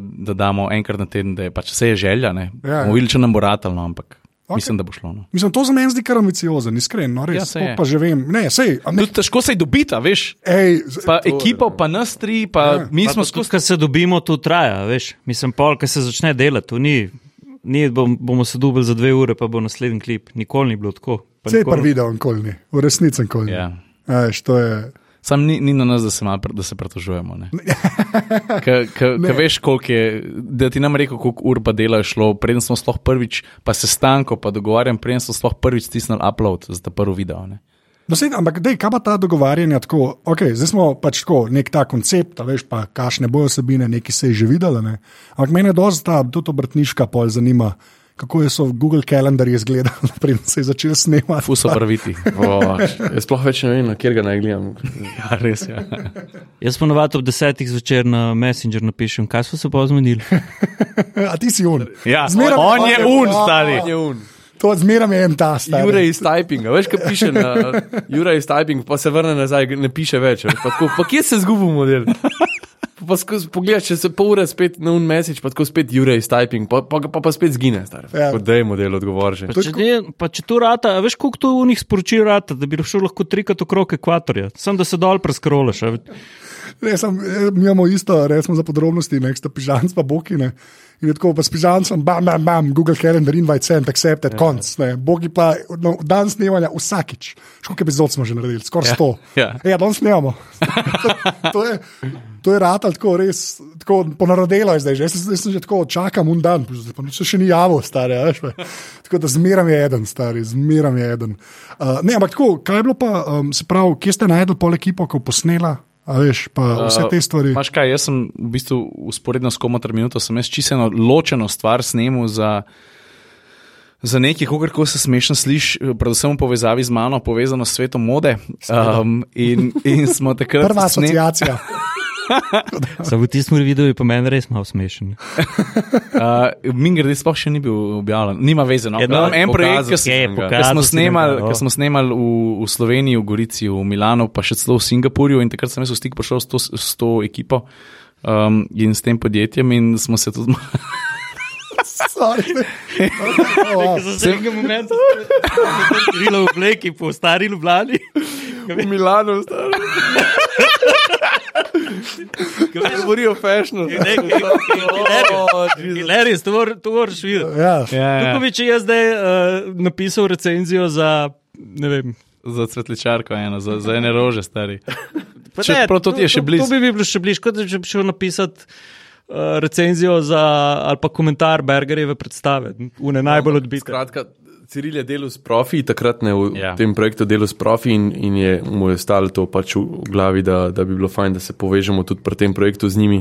da damo enkrat na teden, da je pač vse je želja. Ne? Ja, ja. Bomo videli, če nam bo ratelno, ampak. Okay. mislim, da bo šlo. No. Mislim, to za meni zdi kar ambiciozen, iskreno, no, res. Ja, je. pa že vem. Ne, sej, a ne, Tudi težko se je dobiti, veš. ej, Pa ekipo, pa nas tri, pa Ja. mi Pa smo skozi. ko se dobimo, to traja, veš. Mislim, pol, ko se začne delati, to ni Ne, bom, bomo se dubili za dve ure, pa bo naslednji klip. Nikoli ni bilo tako. Vse je nikoli- pa videl, nikoli ni, v resnici nikoli ni. Ja. A Veš, to je. Sam ni, ni na nas, da se, mal, da se pretožujemo. ka veš, koliko je, da ti nam rekel, koliko ur pa dela je šlo, preden smo sploh prvič, pa se stanko, pa dogovarjam, preden smo sploh prvič stisnili upload za ta prvi video. Ne. No, sej, ampak, dej, kaj pa ta dogovarjanja tako? Okay, zdaj smo pač tako, nek ta koncept, a veš, pa kašne bojo osebine, neki se je že videla. Ne? Ampak mene dosti ta tudi obrtniška pol zanima, kako je so Google Calendar izgledal, preden se je začel snemati. Fuso prviti. O, jaz sploh več ne vem, na kjer ga naj gledam. Ja, res je. Jaz ponovadi ob desetih zvečer na Messenger napišem, kaj smo se pa zmenili. A ti si un. Ja, Zmeraj- on je un, stari. Je un. To zmeraj je en ta stari. Jure iz typinga, veš, kaj piše na Jure iz typinga, pa se vrne nazaj, ne piše več. Pa, tako, pa kje se zgubi model? Pa skozi, pogledaš, če se pol ure spet na un message, pa tako spet Jure iz typing, pa pa, pa, pa spet zgine. Ja. Ja. Da je model odgovor že. Pa če, ne, pa če to rata, a veš, koliko to v njih sporočil rata, da bi šel lahko trikrat okrog ekvatorja, sem da se dol preskrolaš. a Ne, sam, eh, mi imamo isto, recimo za podrobnosti, nek sta pižanc pa bokine. In tako, pa s pižancem, bam, bam, bam, Google Calendar, invite sent, accepted, konc. Ne. Bogi pa no, dan snemanja vsakič. Školiko epizod smo že naredili, skoraj sto. ja. Ja, danes snemamo. to je, to je ratal tako res, tako ponarodelo je zdaj. Že. Jaz, jaz sem že tako čakam un dan, pa nič se še ni javil, stari. Veš, tako da zmeram je eden, stari, zmeram je eden. Uh, ne, ampak tako, kaj je bilo pa, um, se pravi, kje ste najdel pol ekipo, ko posnela, a veš, pa vse te stvari. Maš kaj, jaz sem v bistvu usporedno s komotar minuto, sem jaz čisto eno ločeno stvar snemu za. Za nekaj, kako se smešno sliši, predvsem v povezavi z mano, povezano s svetom mode. Um, in, in smo takrat Prva sne- asociacija. Samo v tistem videu je pa meni res malo smešen. Uh, Mingredi sploh še ni bil objavljen, nima veze. No. Je, no, Glavno, en projekt, ki je, sem ga. smo snemali, ga, no. smo v, v Sloveniji, v Gorici, v Milanu, pa še celo v Singapurju, in takrat sem jaz v stik prišel s to, s to ekipo um, in s tem podjetjem, in smo se tudi malo. Sorry. Oh, wow. Za vsega momenta živelo v Bleki, po stari Ljubljani. V Milanu, stari. Govori o fashionu. To mor- to moraš videti. Ja. Ja, Kako bi če jaz zdaj uh, napisal recenzijo za, ne vem, Za cvetličarko, eno, za, za ene rože, stari. Pa Če- prav to ti je še To, blizu. to bi mi bilo še blizu, kot če bi šel napisati uh, recenzijo za, ali pa komentar Bergerjeve predstave, une najbolj odbite. Skratka, Ciril je delal s profi, takrat ne v Ja. ja. tem projektu delal s profi in, in je mu je stalo to pač v, v glavi, da, da bi bilo fajn, da se povežemo tudi pri tem projektu z njimi.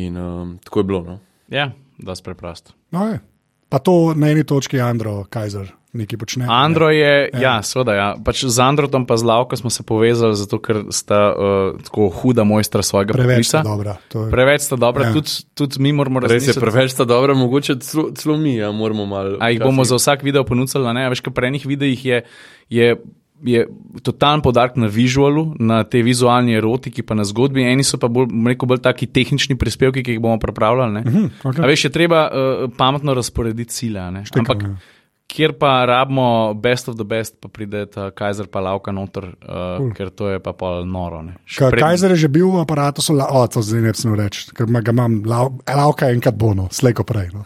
In um, tako je bilo. No. Ja, da je preprosto. No, je. Pa to na eni točki Andro Kajzer nekaj počne. Andro je, ja, ja seveda. Ja. Pač z Androtom pa z Lavko smo se povezali, zato ker sta uh, tako huda mojstra svojega Preveč poklica. sta dobra. to je- Preveč sta dobra, Ja. tudi, tudi mi moramo Res je, preveč sta dobra, mogoče celo, mi, ja, moramo malo. A jih bomo za vsak video ponudili, ne? A Veš, kaj pri enih videih je, je, je totalen podarek na vizualu, na tej vizualni erotiki, pa na zgodbi, eni so pa bolj, rekel, bolj taki tehnični prispevki, ki jih bomo pripravljali. Uh -huh, okej. A veš, je treba uh, pametno razporediti ne. Štekam, Ampak ja. Kjer pa rabimo best of the best, pa pride ta Kajzer pa lavka noter, uh, cool. ker to je pa pol noro. Ka, pred- Kajzer je že bil v aparatu, so la, o, to zdaj ne bi smel reči, ker ga imam, lav- lavka enkrat bo, no, slejko prej. No.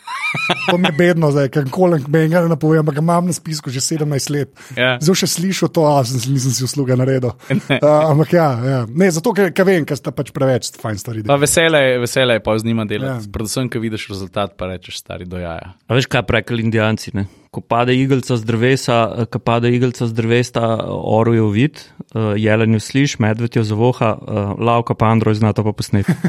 To mi je bedno, zdaj, ker kolen menja ne povem, ampak ga imam na spisku že 17 let. Ja. Zdaj še slišal to, a sem, nisem si usluga naredil. Uh, ampak ja, ja. ne, zato ker, ker vem, ker sta pač preveč fajn stvari. Pa vesele, vesele je pa z njima delati. Ja. Ja. Predvsem, ko vidiš rezultat, pa rečeš stari dojaja. A veš, kaj pravijo indijanci? Ne? Ko pade igelca z drevesa, eh, ko pade igelca z drevesa, oruje v vid, uh, jelen jo sliš, medved jo zavoha, uh, lavka pa Android zna to pa posneti.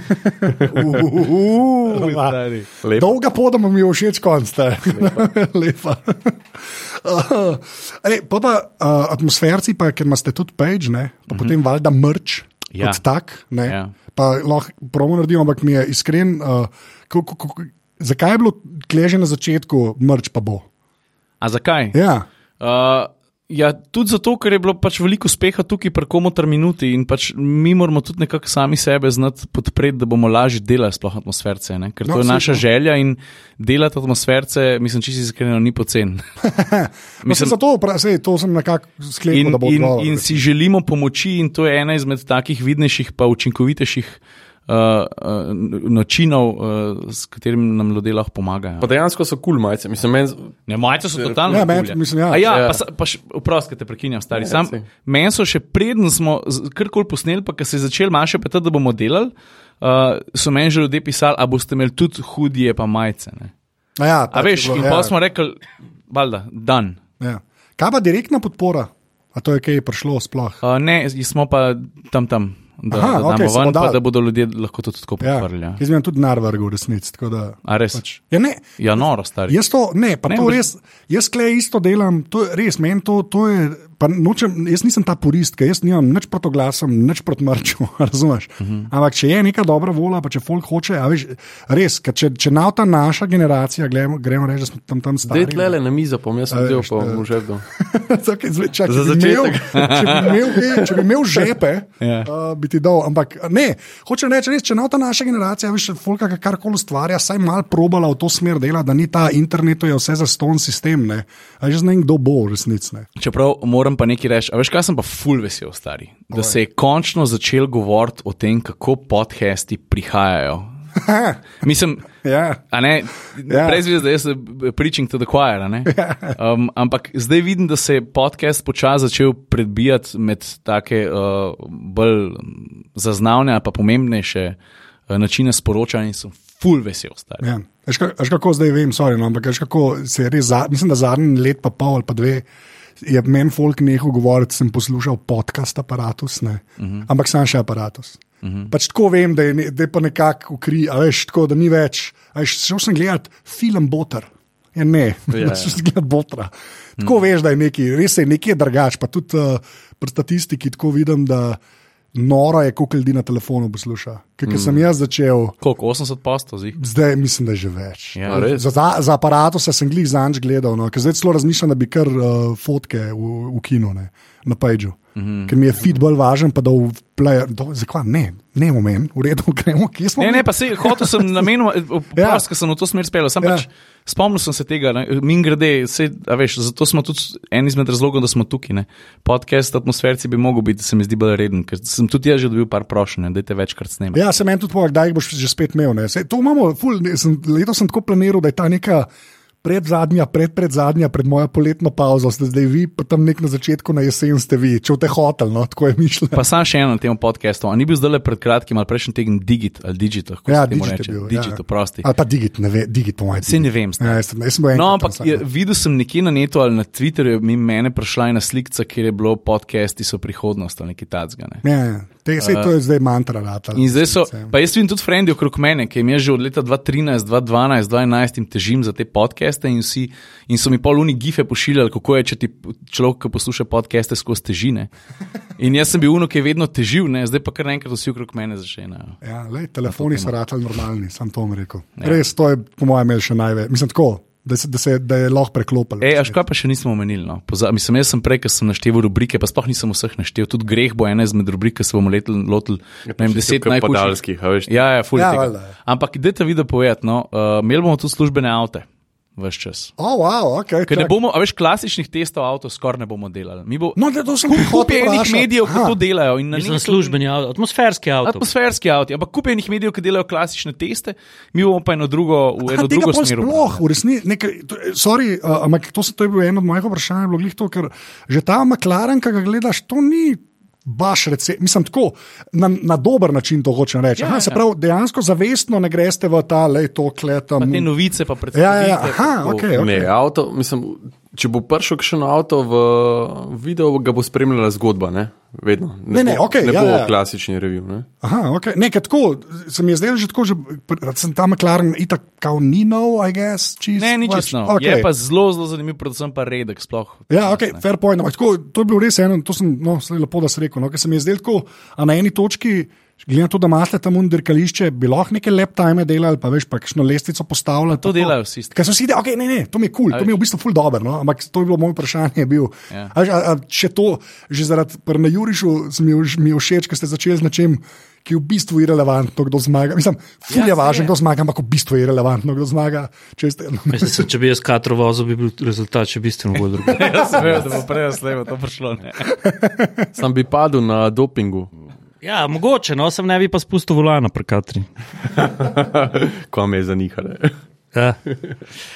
Dolga pot, mi je všeč konc, te. lepa. Uh, ej, pa pa uh, atmosferci, pa, ker imate tudi page, ne, pa potem valjda mrč, Ja. kot tak. Ne, Ja. Pa lahko promo naredimo, ampak mi je iskren. Uh, kako, kako, zakaj je bilo kleže na začetku, mrč pa bo? A zakaj? Ja. Uh, ja, tudi zato, ker je bilo pač veliko uspeha tukaj pri komotar minuti in pač mi moramo tudi nekako sami sebe znati podpreti, da bomo lažje delali sploh atmosferce. Ne? Ker No, to je naša to. želja in delati atmosferce, mislim, čisto iskreno, ni pocen. Mislim, Mislim- zato, pra, sej, to sem nekako sklepal, In, da bo in, odgovor. in si želimo pomoči, in to je ena izmed takih vidnejših, pa učinkovitejših uh, načinov, uh, s katerimi nam ljudje lahko pomagajo. Pa dejansko so kul cool majice. Mislim, men, Ne, majice so totalno. Ja, meni- mislim, ja. A ja, Ja. pa, pa še, vprosti, te prekinjam, stari. Ja, Sam, meni so še preden smo karkoli posneli, pa ko se je začel manjše petati, da bomo delali, uh, so meni že ljudje pisali, a boste imeli tudi hudije, pa majice. Ne? A, ja, A veš, je bilo, in ja, pa smo rekli, valjda, dan. ja. Kaj pa direktna podpora? A to je kaj prišlo sploh? Uh, ne, smo pa tam tam. Da, Aha, da smo ven, pa dali. da bodo ljudje lahko to tako Ja, podprli. Ja. jaz imam tudi denar vrgel v resnici. da- A res? Pač, ja, ne, Ja, noro, stari. Jaz to, ne, pa Ne, to res, jaz klej isto delam, to res, meni to, to je, pa nočem, jaz nisem ta purist, ker jaz nimam nič proti glasom, nič proti mrču, razumeš? Uh. -huh. Ampak če je neka dobra volja, pa če folk hoče, a veš, res, če, če nav ta naša generacija, gremo, gremo reči, da smo tam tam stari. Dej tlele na mizo, pa jaz sem del po je- zdaj, čak, Za začetek. če, bi imel, kaj- če bi imel žepe, Ja. uh, bi ti dal. Ampak ne, hočem reči, res, če nav ta naša generacija, veš, folka, ki karkoli ustvarja, saj mal probala v to smer dela, da ni ta internet, je vse za ston sistem. Ne. A že ne vem, kdo bo v resnici. ne. Čeprav moram pa nekaj reči, a veš, kaj sem pa ful vesel, stari. Da se je končno začel govoriti o tem, kako podcasti prihajajo. Mislim, Ja. a ne, Ja. brez veze, da jaz sem preaching to the choir. a ne. Um, ampak zdaj vidim, da se je podcast počasi začel predbijati med take uh, bolj zaznavne ali pa pomembnejše uh, načine sporočanja in sem ful vesel, stari. Ja. Veš, ka- veš, kako zdaj vem, sorry, no, ampak veš, kako se je res, za, mislim, da zadnji let, pa pol ali pa dve, je meni folk nehal govoriti, sem poslušal podcast aparatus, ne. uh -huh. ampak sam še aparatus. Uh -huh. Pač tako vem, da je, ne, da je pa nekako ukri, a veš, tako da ni več. Veš, šel sem gledat film Boter. Ja, ne, Ja, ja, ja. šel sem gledat Botra. Tako mm. veš, da je neki, res je nekaj drugače. Pa tudi uh, pri statistiki tako vidim, da noro je, koliko ljudi na telefonu posluša. Ker mm. sem jaz začel. Koliko? 80 postov zdaj? Zdaj mislim, da je že več. Ja, res? za, za, za aparatus sem glih zanč gledal, no, ker zdaj celo razmišljam, da bi kar uh, fotke v, v kinu, ne, na Pageu. Mm -hmm. Ker mi je feed bolj važen, pa da v player. do- Zakaj ne, ne omen, v redu, gremo, kje smo. Ne, ne, pa se hotel sem namenoma, Ja. prost, ker sem v to smer spel. Sem ja. pač spomnil sem se tega, min grede, se, a veš, zato smo tudi en izmed razlogov, da smo tukaj. Ne. Podcast atmosferci bi mogel biti, se mi zdi bolj reden, ker sem tudi jaz že dobil par prošenj, da te večkrat snemam. Ja, se meni tudi povem, kdaj jih boš že spet imel. ne. To imamo, ful, ne, sem, letos sem tako planiral, da je ta neka. Pred zadnja, pred, pred zadnja, pred mojo poletno pauzo, ste zdaj vi, pa tam nek na začetku, na jesen ste vi, če te hotel, no, tako je mišljeno. Pa sam še eno na tem podkastu. A ni bil zdaj le pred kratkim ali prejšnji teden Digit ali Digit? kako Ja, se temu digit je reče? bil. Digit, ja. Ali pa digit, ne ve, digit po mojem. Saj ne vem. Ja, jaz, sem- jaz sem No, ampak je, dan. videl sem nekje na netu ali na Twitterju, mi mene prišla ena slika, kjer je bilo podcasti so prihodnost ali nekaj tacga. Ne. Ja, ja. Te, sej, to je zdaj mantra. Rata, In zdaj so, pa jaz vidim tudi frendi okrog mene, ki jim jaz že od leta 2013, 2012, 2011 jim težim za te podcaste in, vsi, in so mi poluni gife pošiljali, kako je, če ti človek, ki posluša podcaste, skozi težine. In jaz sem bil uno, ki je vedno težil, ne? zdaj pa kar naenkrat vsi okrog mene začnejo. Ja, lej, telefoni so ratali normalni, sam to bom rekel. Ja. Res, to je po mojem imel še največ. Mislim, tako, da, se, da, se, da je lahko preklopil. Ej, kaj pa še nismo omenili. No? Poza, mislim, jaz sem prej, ker sem naštel rubrike, pa sploh nisem vseh naštel. Tudi greh bo ena izmed rubrik, ki se bomo letel- lotili. Ne vem, deset najhujših. podalskih, a veš. Ja, ja, ful Ja, ja, ja. Ampak dajte video povedati, no, uh, imeli bomo tudi službene avte. Vse čas. Oh, wow, ok. Ker ne bomo, a veš, klasičnih testov avto skoraj ne bomo delali. Mi bo No, da, to sem kup je enih medijev, ki to delajo. in na Mislim, netu- službeni avto, atmosferski avto. Atmosferski avto, ampak kup je enih medijev, ki delajo klasične teste, mi bomo pa eno drugo, v eno Aha, drugo smer. Sploh, v resnici, nekaj, to, sorry, uh, ampak to, se- to je bilo eno od mojih vprašanj, bilo glih to, ker že ta McLaren, ki ga gledaš, to ni. Baš recept, mislim, tako na, na dober način to hočem reči. Ja, Aha, se ja. pravi, dejansko zavestno ne greste v ta, le to klet. Pa te novice pa predvsem. Ja, ja, ja, aha, okej. Ne, avto, mislim, če bo prišel še na avto v video, ga bo spremljala zgodba, ne? Vedno. Ne, ne, bo, okej, ne ja, bo ja. klasični review. Ne? Aha, okay. Nekaj tako, se mi je zdelo že tako, že, da sem tam McLaren, itak, kao ni nov, I guess. Čist, Ne, ni pač, čisto. okej. Okay. Je pa zelo, zelo zanimiv, predvsem pa redek sploh. Ja, ok, fair point. Ampak tako, to je bilo res eno, to sem no, lepo, da sem rekel. No, ker se mi je zdelo tako, a na eni točki, glede na to, da imate tam undirkališče, bi lahko neke lep time delali, pa veš, pa kakšno lestvico postavljali. To delajo vsi. Ker so vsi rekli, okay, ne, ne, to mi je kul, cool, to mi je v bistvu ful dobro, no? ampak to je bilo moje vprašanje. Bil. Ja. A, a, a, če to, že zaradi prna Jurišu, mi, mi je všeč, ker ste začeli z nečem, ki je v bistvu irrelevantno, kdo zmaga. Mislim, ful Ja, je važno, saj je. kdo zmaga, ampak v bistvu je irrelevantno, kdo zmaga. Če ste, Mislim, se, če bi jaz katero vozil, bi bil rezultat še bistveno bolj drug. Jaz sem vedel, da bo prej slevo to prišlo. Ne. Sam bi padel na dopingu. Ja, mogoče, no, sem ne bi pa spustil volana pri Katri. Ko me je zanihalo. Ja.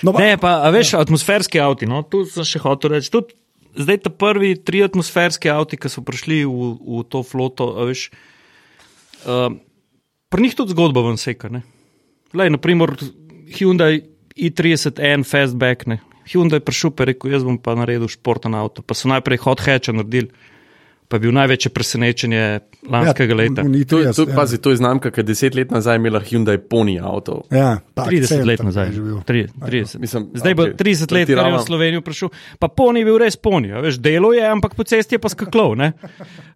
No, pa, Ne, pa a veš, atmosferski avti. No, tu sem še hotel reči. Tudi zdaj ta prvi tri atmosferski avti, ki so prišli v, v to floto. a Veš, uh, pri njih tudi zgodba ven seka. ne. Lej, naprimer, Hyundai i30N Fastback. Ne. Hyundai je prišel in rekel: Jaz bom pa naredil športen avto. Pa so najprej hot hatch naredili. Pa je bil največje presenečenje lanskega leta. v- v To, Nitrijas, to, ja. pazi, to je znamka, ki je deset let nazaj imela Hyundai Pony avto. Ja, pa 30 akcent let nazaj. bil. 30, 30. Mislim, Zdaj bo okej, 30 let, kar je v. Slovenijo prišel. Pa poni je bil res poni, a veš, delo je, ampak po cesti je pa skaklov. ne.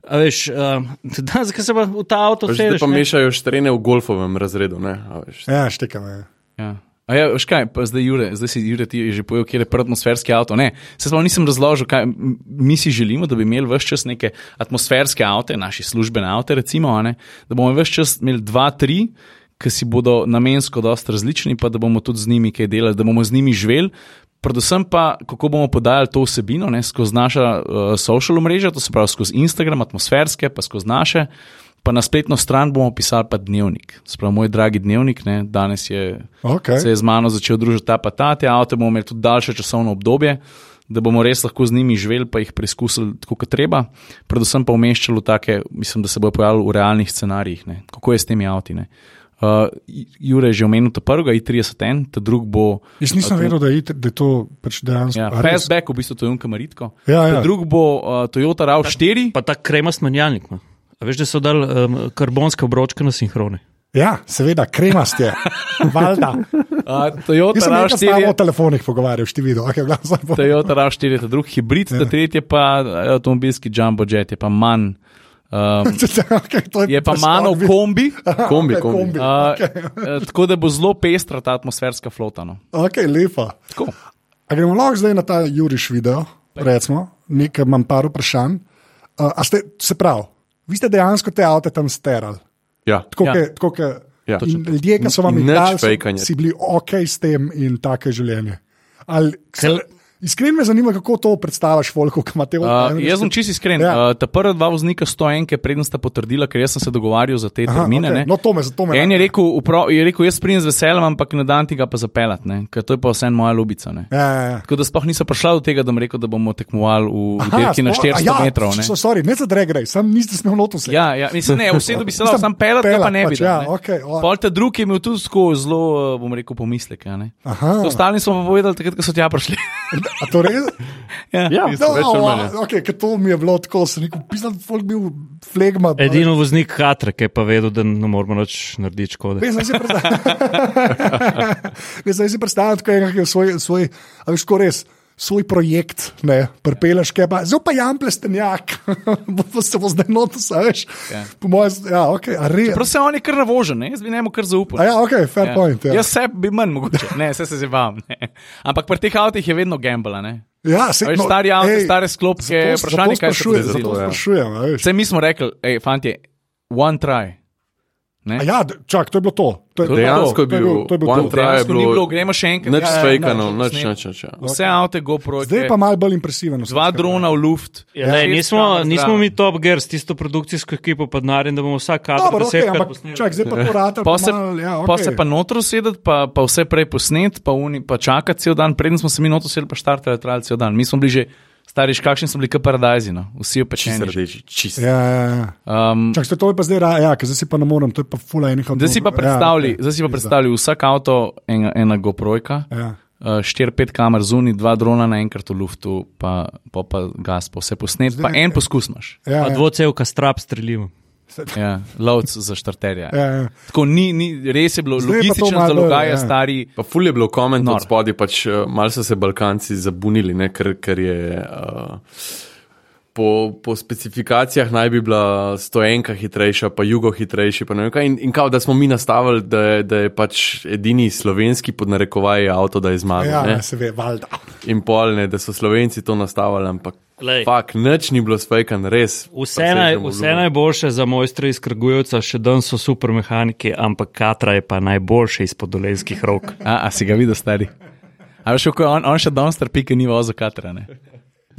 A veš, uh, danes, ko se pa v ta avto Veš, Zdaj sedeš. pa ne. mešajo štrene v golfovem razredu. Ne, a veš. Ja, štekam. Ja. Ja. A ja, veš kaj, pa zdaj Jure, zdaj si Jure ti že povedal, kje je prvi atmosferski avto. Ne, se sploh nisem razložil, kaj mi si želimo, da bi imeli vse čas neke atmosferske avte, naši službene avte, recimo, ne, da bomo vse čas imeli dva, tri, ki si bodo namensko dosta različni, pa da bomo tudi z njimi kaj delali, da bomo z njimi živeli. Predvsem pa, kako bomo podajali to vsebino ne, skozi naša uh, social mreža, to se pravi skozi Instagram, atmosferske, pa skozi naše, pa na spletno stran bomo pisali pa dnevnik. Sprav, moj dragi dnevnik, ne, danes je Okay. se je z mano začel družiti ta pa ta, te avto bomo imeli tudi daljše časovno obdobje, da bomo res lahko z njimi živeli, pa jih preizkusili tako, kot treba. Predvsem pa umeščali v take, mislim, da se bojo pojavili v realnih scenarijih, ne. kako je s temi avti. Ne. Uh, Jure je že omenil ta prvega, i31, ta drug bo. Jaz nisem uh, vedel, da je, it- da je to pač dejansko. Ja, fastback, v bistvu to je unka Maritko. Ja, ja. Drug bo uh, Toyota RAV4. Pa ta kremast menjalnik. ima. A veš, da so dali um, karbonske obročke na sinhrone. Ja, seveda, kremast je. Valjda. Toyota Jaz sem nekaj s RAV4. tabo je- o telefonih pogovarjal, šti videl. Okay, glas, Toyota RAV4 je ta drugi hibrid, ta tretji pa eh, avtomobilski jumbo jet, je pa manj. Um, okay, to je pa manj v kombi. Kombi, Okay, kombi. kombi. Uh, okay. Tako da bo zelo pestra ta atmosferska flota. No. Ok, lepa. Tako. A gremo lahko zdaj na ta Juriš video, recimo, nekaj imam par vprašanj. Uh, a ste, se pravi, vi ste dejansko te avte tam sterali. Ja. Tako, Ja. ja. ke, tako, ke, Ja. ja. Ljudje, ki so vam Nič jih dali, so- fejkanja. si bili ok s tem in take življenje. Ali, Kel- iskreno me zanima, kako to predstavljaš, Folko, ki imate Uh, jaz sem čisto iskren. Ja. Uh, ta prva dva voznika 101, preden sta potrdila, ker sem se dogovarjal za te Aha, termine. okej. ne. No, to me, to me En je rekel, upro, je rekel, jaz pridem z veseljem, ampak na dan tega pa zapeljati, ne, ker to je pa vseeno moja ljubica. Ne. Ja, ja, ja. Tako da sploh nisem prišla do tega, da bom rekel, da bomo tekmovali v, Aha, dirki na sploh- a 400 ja, metrov. Ne. so- Sorry, ne za drag race, sam niste smel noto se. Ja, ja, mislim, ne, vse bi se Mislim, sam pelat, ga pa ne bi. pač, dal, ja, ne. okej, o. Pol ta drugi je imel tudi zelo, eh, bom rekel, pomisleke. Ostali smo pa povedali, takrat, ko so tja prišli. A to res? ja. Ja, No, manj. ja. okay, to mi je bilo tako, sem rekel, pisal, folk bil flegma. Edino voznik Hatra, ki je pa vedel, da ne moramo več narediti škode. Zdaj si predstavljam, ki je svoj, svoj, a veš, ko res. Svoj projekt, ne, prepeleš, kaj pa, zelo pa jample stenjak, bo se bo zdaj noto, veš. Ja. Po mojem, ja, ok, a res. Prav se on je kar navožen, ne? jaz bi njemu kar zaupal. A ja, ok, fair Ja. point. Ja, Jaz sebi bi manj mogoče, ne, vse se zabavam. Ampak pri teh avtih je vedno gambla. Ne? ja se, Veš, stari avto, stare sklopke, zato- vprašanje, zato kaj se sprašujem, Zato zgodilo, ja. sprašujem. Vse mi smo rekli, hej, fanti, one try. Ne? A ja, čak, to je bilo to. to, je, to, Dejansko to, je bil to je bil to. Dejansko ni bilo- bilo, gremo še enkrat. Nič Ja, ja, fejkano, nič, nič, nič. nič, ja. Vse avte GoPro. Zdaj pa malo bolj impresiven. vse Dva drona v luft. Ja, lej, šest nismo, nismo mi top gear s tisto produkcijsko ekipo pod narjem, da bomo vsak kader Dobro, okay, ampak čak, zdaj pa to rata. Pa se, ja, pa okay. se pa notro sedeti, pa, pa vse prej posnet, pa, uni, pa čakati cel dan, preden smo se mi notro sedeli, pa štartali trajali cel dan. Mi smo bili že, stariš, kakšni smo bili, kot paradajzi, no? vsi opečeni. rdeči, čist. Ja, ja, ja. Um, Čak, to je pa zdaj, ja, zdaj si pa ne morem, to je pa fula enih Zdaj si pa predstavljaj, ja, okay. si pa predstavljaj vsak avto, ena, ena GoProjka, Ja. uh, 4-5 kamer zunaj, dva drona naenkrat v luftu, pa, pa, pa gas, pa vse posnet, pa en poskus imaš. Ja, Pa ja, dvocevka strap streljimo. Ja, lovc za štarterja. ja, ja. Tako ni, ni, res je bilo, Zdaj je logistično bolj, zalogaja, ja. stari. Pa ful je bilo koment Nor. od spodaj, pač uh, malo so se Balkanci zabunili, ne, ker, ker je. Uh, Po, po specifikacijah naj bi bila stojenka hitrejša, pa jugo hitrejši. Pa ne vem kaj. in, in kao, da smo mi nastavili, da je, da je pač edini slovenski podnarekovaj avto, da je zmagal. ja, ne. ja se ve, valjda. In pol ne, da so slovenci to nastavili, ampak Glej. fakt, nič ni bilo svejkan, res. Vse, naj, vse najboljše za mojstre iz Krgujevca, še danes so super mehaniki, ampak Katra je pa najboljše izpod dolenskih rok. A, a si ga videl, stari? A veš, kako je on, on še danes trpi, ker ni vozil katra. Ne?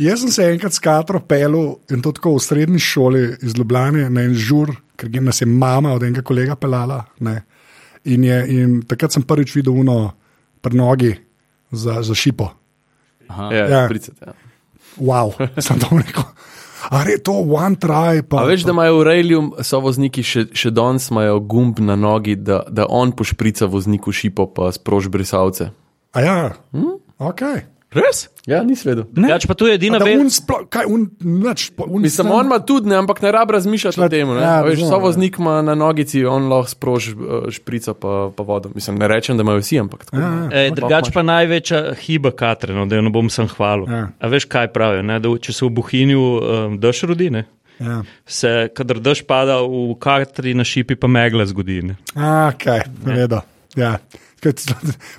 Jaz sem se enkrat s Katro pelil in to tako v srednji šoli iz Ljubljana na en žur, ker je nas je mama od enega kolega pelala. Ne. In, je, in takrat sem prvič videl uno pri nogi za, za šipo. Ja, Ja. ja. Pricet, ja. Wow, sem to rekel. A je to one try. Pa, A veš, da imajo v Railju so vozniki še, še danes imajo gumb na nogi, da, da on pošprica vozniku šipo pa sproži brisalce. A ja, hm? ok. Res? Ja, nisi vedel. Jač pa tu je edina vez. un sploh, kaj, un, nič, po- un Mislim, on ima tudi, ne, ampak ne rabi razmišljati o tem. Ja, Ja, veš, so voznik ima na nogici, on lahko sproži uh, šprico pa, pa vodo. Mislim, ne rečem, da imajo vsi, ampak tako. Ja, ja. E, drugač pa največja hiba Katre, no, da jo ne bom sam hvalil. Ja. A veš, kaj pravijo? Ne, da če se v Bohinju um, dež rodi, ne, Ja. se, kadar dež pada v Katri na šipi, pa megla zgodi. Ne. A, kaj, redo. Ja.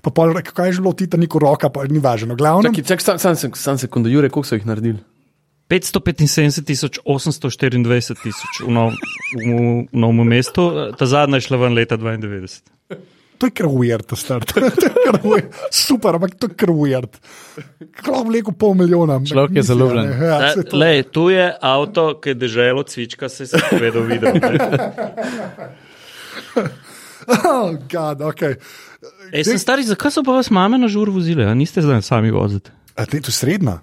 Pa pol, rekel, kaj je bilo v Titaniku roka, pa ni važno. Glavno, Čakaj, čak, sam, sam, sam, sekundo, Jure, koliko so jih naredili? 575 tisoč, 824 tisoč v, nov, v, v novem mestu, ta zadnja je šla ven leta 92. to je weird, ta star. To je weird. Super, ampak to je kar weird. Klo vleko pol milijona. Človek je zaljubljen. Ja, saj to- lej, tu je avto, ki je deželo cvička, se je povedal video. Ne. Oh, God, okay. Ej, sem stari, zakaj so pa vas mame na žur vozile, a niste zdaj sami voziti? A te, je srednja?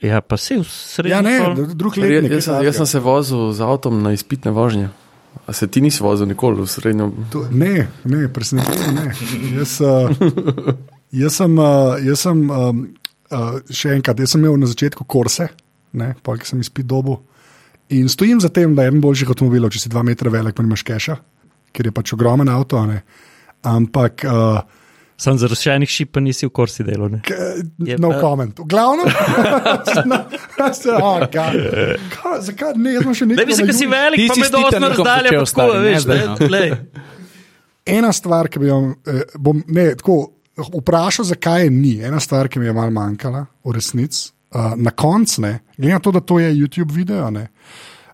Ja, pa se v srednji. Ja, ne, pol- drug Jaz, letnik. jaz, sem- jaz sem se vozil z avtom na izpitne vožnje. A se ti nisi vozil nikoli v srednjo? To, ne, ne, presenečen ne. Jaz, uh, jaz sem, uh, jaz sem um, uh, še enkrat, jaz sem imel na začetku korse, pa ki sem izpit dobu. In stojim za tem, da je en boljših avtomobilov, če si dva metra velik, pa nimaš keša, ker je pač ogromen avto. a Ne? Ampak, uh, Sam za razšenih šip pa nisi v korsi delo. Ne? no pa- comment. V glavnem, oh, God. Kaj, zakaj ne, jaz sem še nekaj. Ne bi se, ker si velik, Ti pa si dosti Titanikom razdalje, začel, pa tako, ne veš, zdaj, ne, no. glej. Ena stvar, ki bi jo eh, bom, ne, tako, vprašal, zakaj je ni, ena stvar, ki mi je malo manjkala, v resnici, uh, na koncu, ne, glede na to, da to je YouTube video, ne,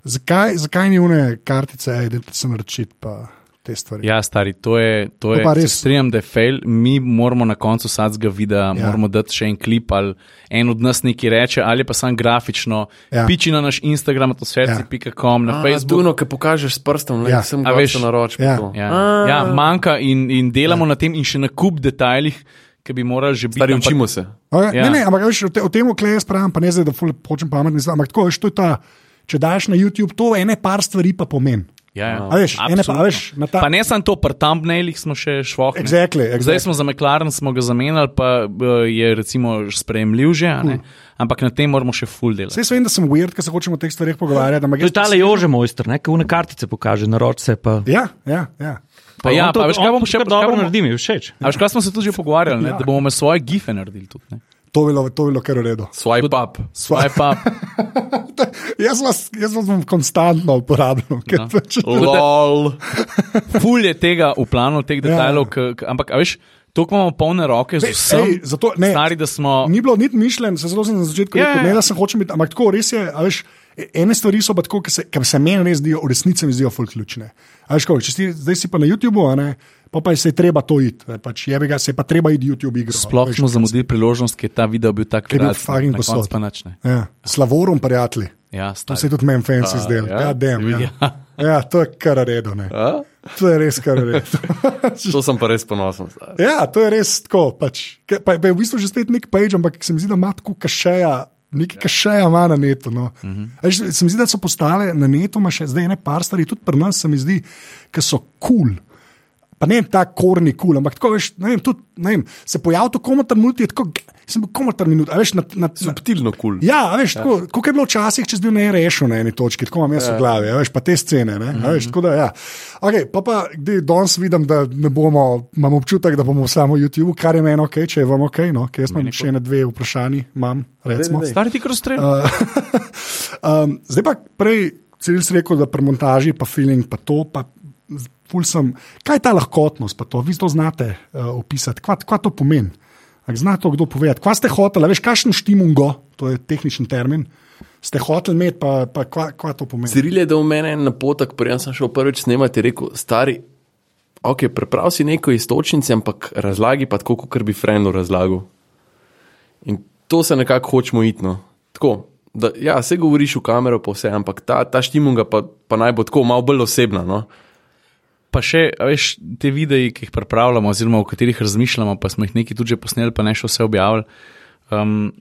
zakaj, zakaj ni une kartice, da se naročiti pa te stvari. Ja, stari, to je, to To je res. strinjam, da je fail. Mi moramo na koncu vsakega videa, Ja. ja. moramo dati še en klip ali en od nas nekaj reče, ali pa sam grafično. Ja. Ja. Piči na naš Instagram, atmosferci.com, na Facebook. Duno, ki pokažeš s prstom, Ja. ja. sem A ga veš, več na roč. ja. Ja, ja, manjka in, in delamo ja. na tem, in še na kup detajlih, ki bi morali že biti. Stari, učimo se. Okay, ja. Ja. Ne, ne, ampak veš, o, te, o tem, kaj jaz pravim, pa ne zdaj, da hočem pametni, ampak tako, veš, to je ta, če daš na YouTube, to ene par stvari pa pomeni. Ja, ja. A veš, ene pa- a veš, na ta- pa ne samo to, pri thumbnailih smo še švoh. ne. Exactly, exactly. Zdaj smo za McLaren smo ga zamenjali, pa eh, je recimo sprejemljiv že, a ne? ampak na tem moramo še full delati. Vse vem, da sem weird, ker se hočemo o teh stvarih pogovarjati. ampak To je jaz- tale Jože mojster, ne, ki une kartice pokaže na ročce. Pa, Ja, ja, ja. Pa ja, to- pa veš, kaj bomo še- dobro bomo- naredi, mi všeč. A veš, kaj smo se tudi že pogovarjali, ne? Ja. da bomo svoje gife naredili tudi. Ne? To je bilo, to je bilo kar v redu. Swipe up. Swipe up. Jaz vas, jaz vas bom konstantno uporabljal. ker Ja. pač- Lol. Ful je tega v planu, teh detajlov, k, k, ampak a veš, to imamo polne roke z vsem. ej, zato, ne, Stari, da smo. Ni bilo niti mišljen, se zelo sem na začetku Ja, rekel, ja. ne da sem hočem biti, ampak tako res je. a Veš, e- ene stvari so pa tako, ki se, ki se meni res zdijo, v resnici mi zdijo folk ključne. A Veš, če si, zdaj si pa na YouTubu, a ne, pa, pa se je treba to iti, pač je ga, se je pa treba iti YouTube igro. Sploh smo zamudili priložnost, ker je ta video bil tak Ker je bil viral, fucking posod. Ja, Slavorum, prijatelji. Ja, To stari. se je tudi meni fancy zdel. ja? Ja, dem, ja. Ja. ja, to je kar redo. To je res kar redo. To sem pa res ponosen. stari. Ja, to je res tako. Pač. Pa, pa je v bistvu že spet nek page, ampak se mi zdi, da ima tako kašeja. Nekaj kašeja ima na netu. No. Uh -huh. Veš, se mi zdi, da so postale na netu, še zdaj ne par stvari, tudi pri nas se mi zdi, ki so kul. Cool. Pa ne ta korni kul, cool, ampak tako veš, ne vem, tudi, ne vem, se pojavi to komentar minut, je tako, sem bil komentar minut, a veš, na, na, na, Subtilno kul. Cool. Ja, a veš, tako, kot je bilo včasih, če si bil ne rešil na eni točki, tako imam jaz v glavi, a veš, pa te scene. Ne, a veš, tako da, ja. okay, pa pa kdaj danes vidim, da ne bomo, imam občutek, da bomo samo v YouTubu, kar je meni ok, če je vam ok, no, ker jaz imam še ene dve vprašanji, imam, recimo. Stari ti krostrel. Uh, um, zdaj pa prej, cel si rekel, da pri montaži, pa feeling, pa to, pa sem. Kaj je ta lahkotnost, pa to, vi to znate uh, opisati, kva, kva to pomeni? Ak zna to kdo povedati? Kva ste hoteli, veš, kakšen štimungo, to je tehničen termin, ste hoteli imeti, pa, pa kva, kva to pomeni? Ciril je dal meni en napotek, prej sem šel prvič snemati, rekel, stari, ok, preprav si neko istočnice, ampak razlagi pa tako, kot bi Frendu razlagal. In to se nekako hočemo iti. No. Tako, da ja, se govoriš v kamero, pa vse, ampak ta, ta štimunga pa, pa naj bo tako malo bolj osebna. No? Pa še, veš, te videe, ki jih pripravljamo, oziroma o katerih razmišljamo, pa smo jih nekaj tudi že posneli, pa ne še vse objavili. Um,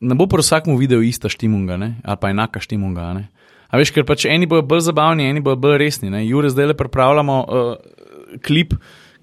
ne bo pri vsakem videu ista štimunga, ne? ali pa enaka štimunga. Ne? A veš, ker pač eni bojo bolj zabavni, eni bojo bolj resni. Ne? Jure, zdaj le pripravljamo uh, klip,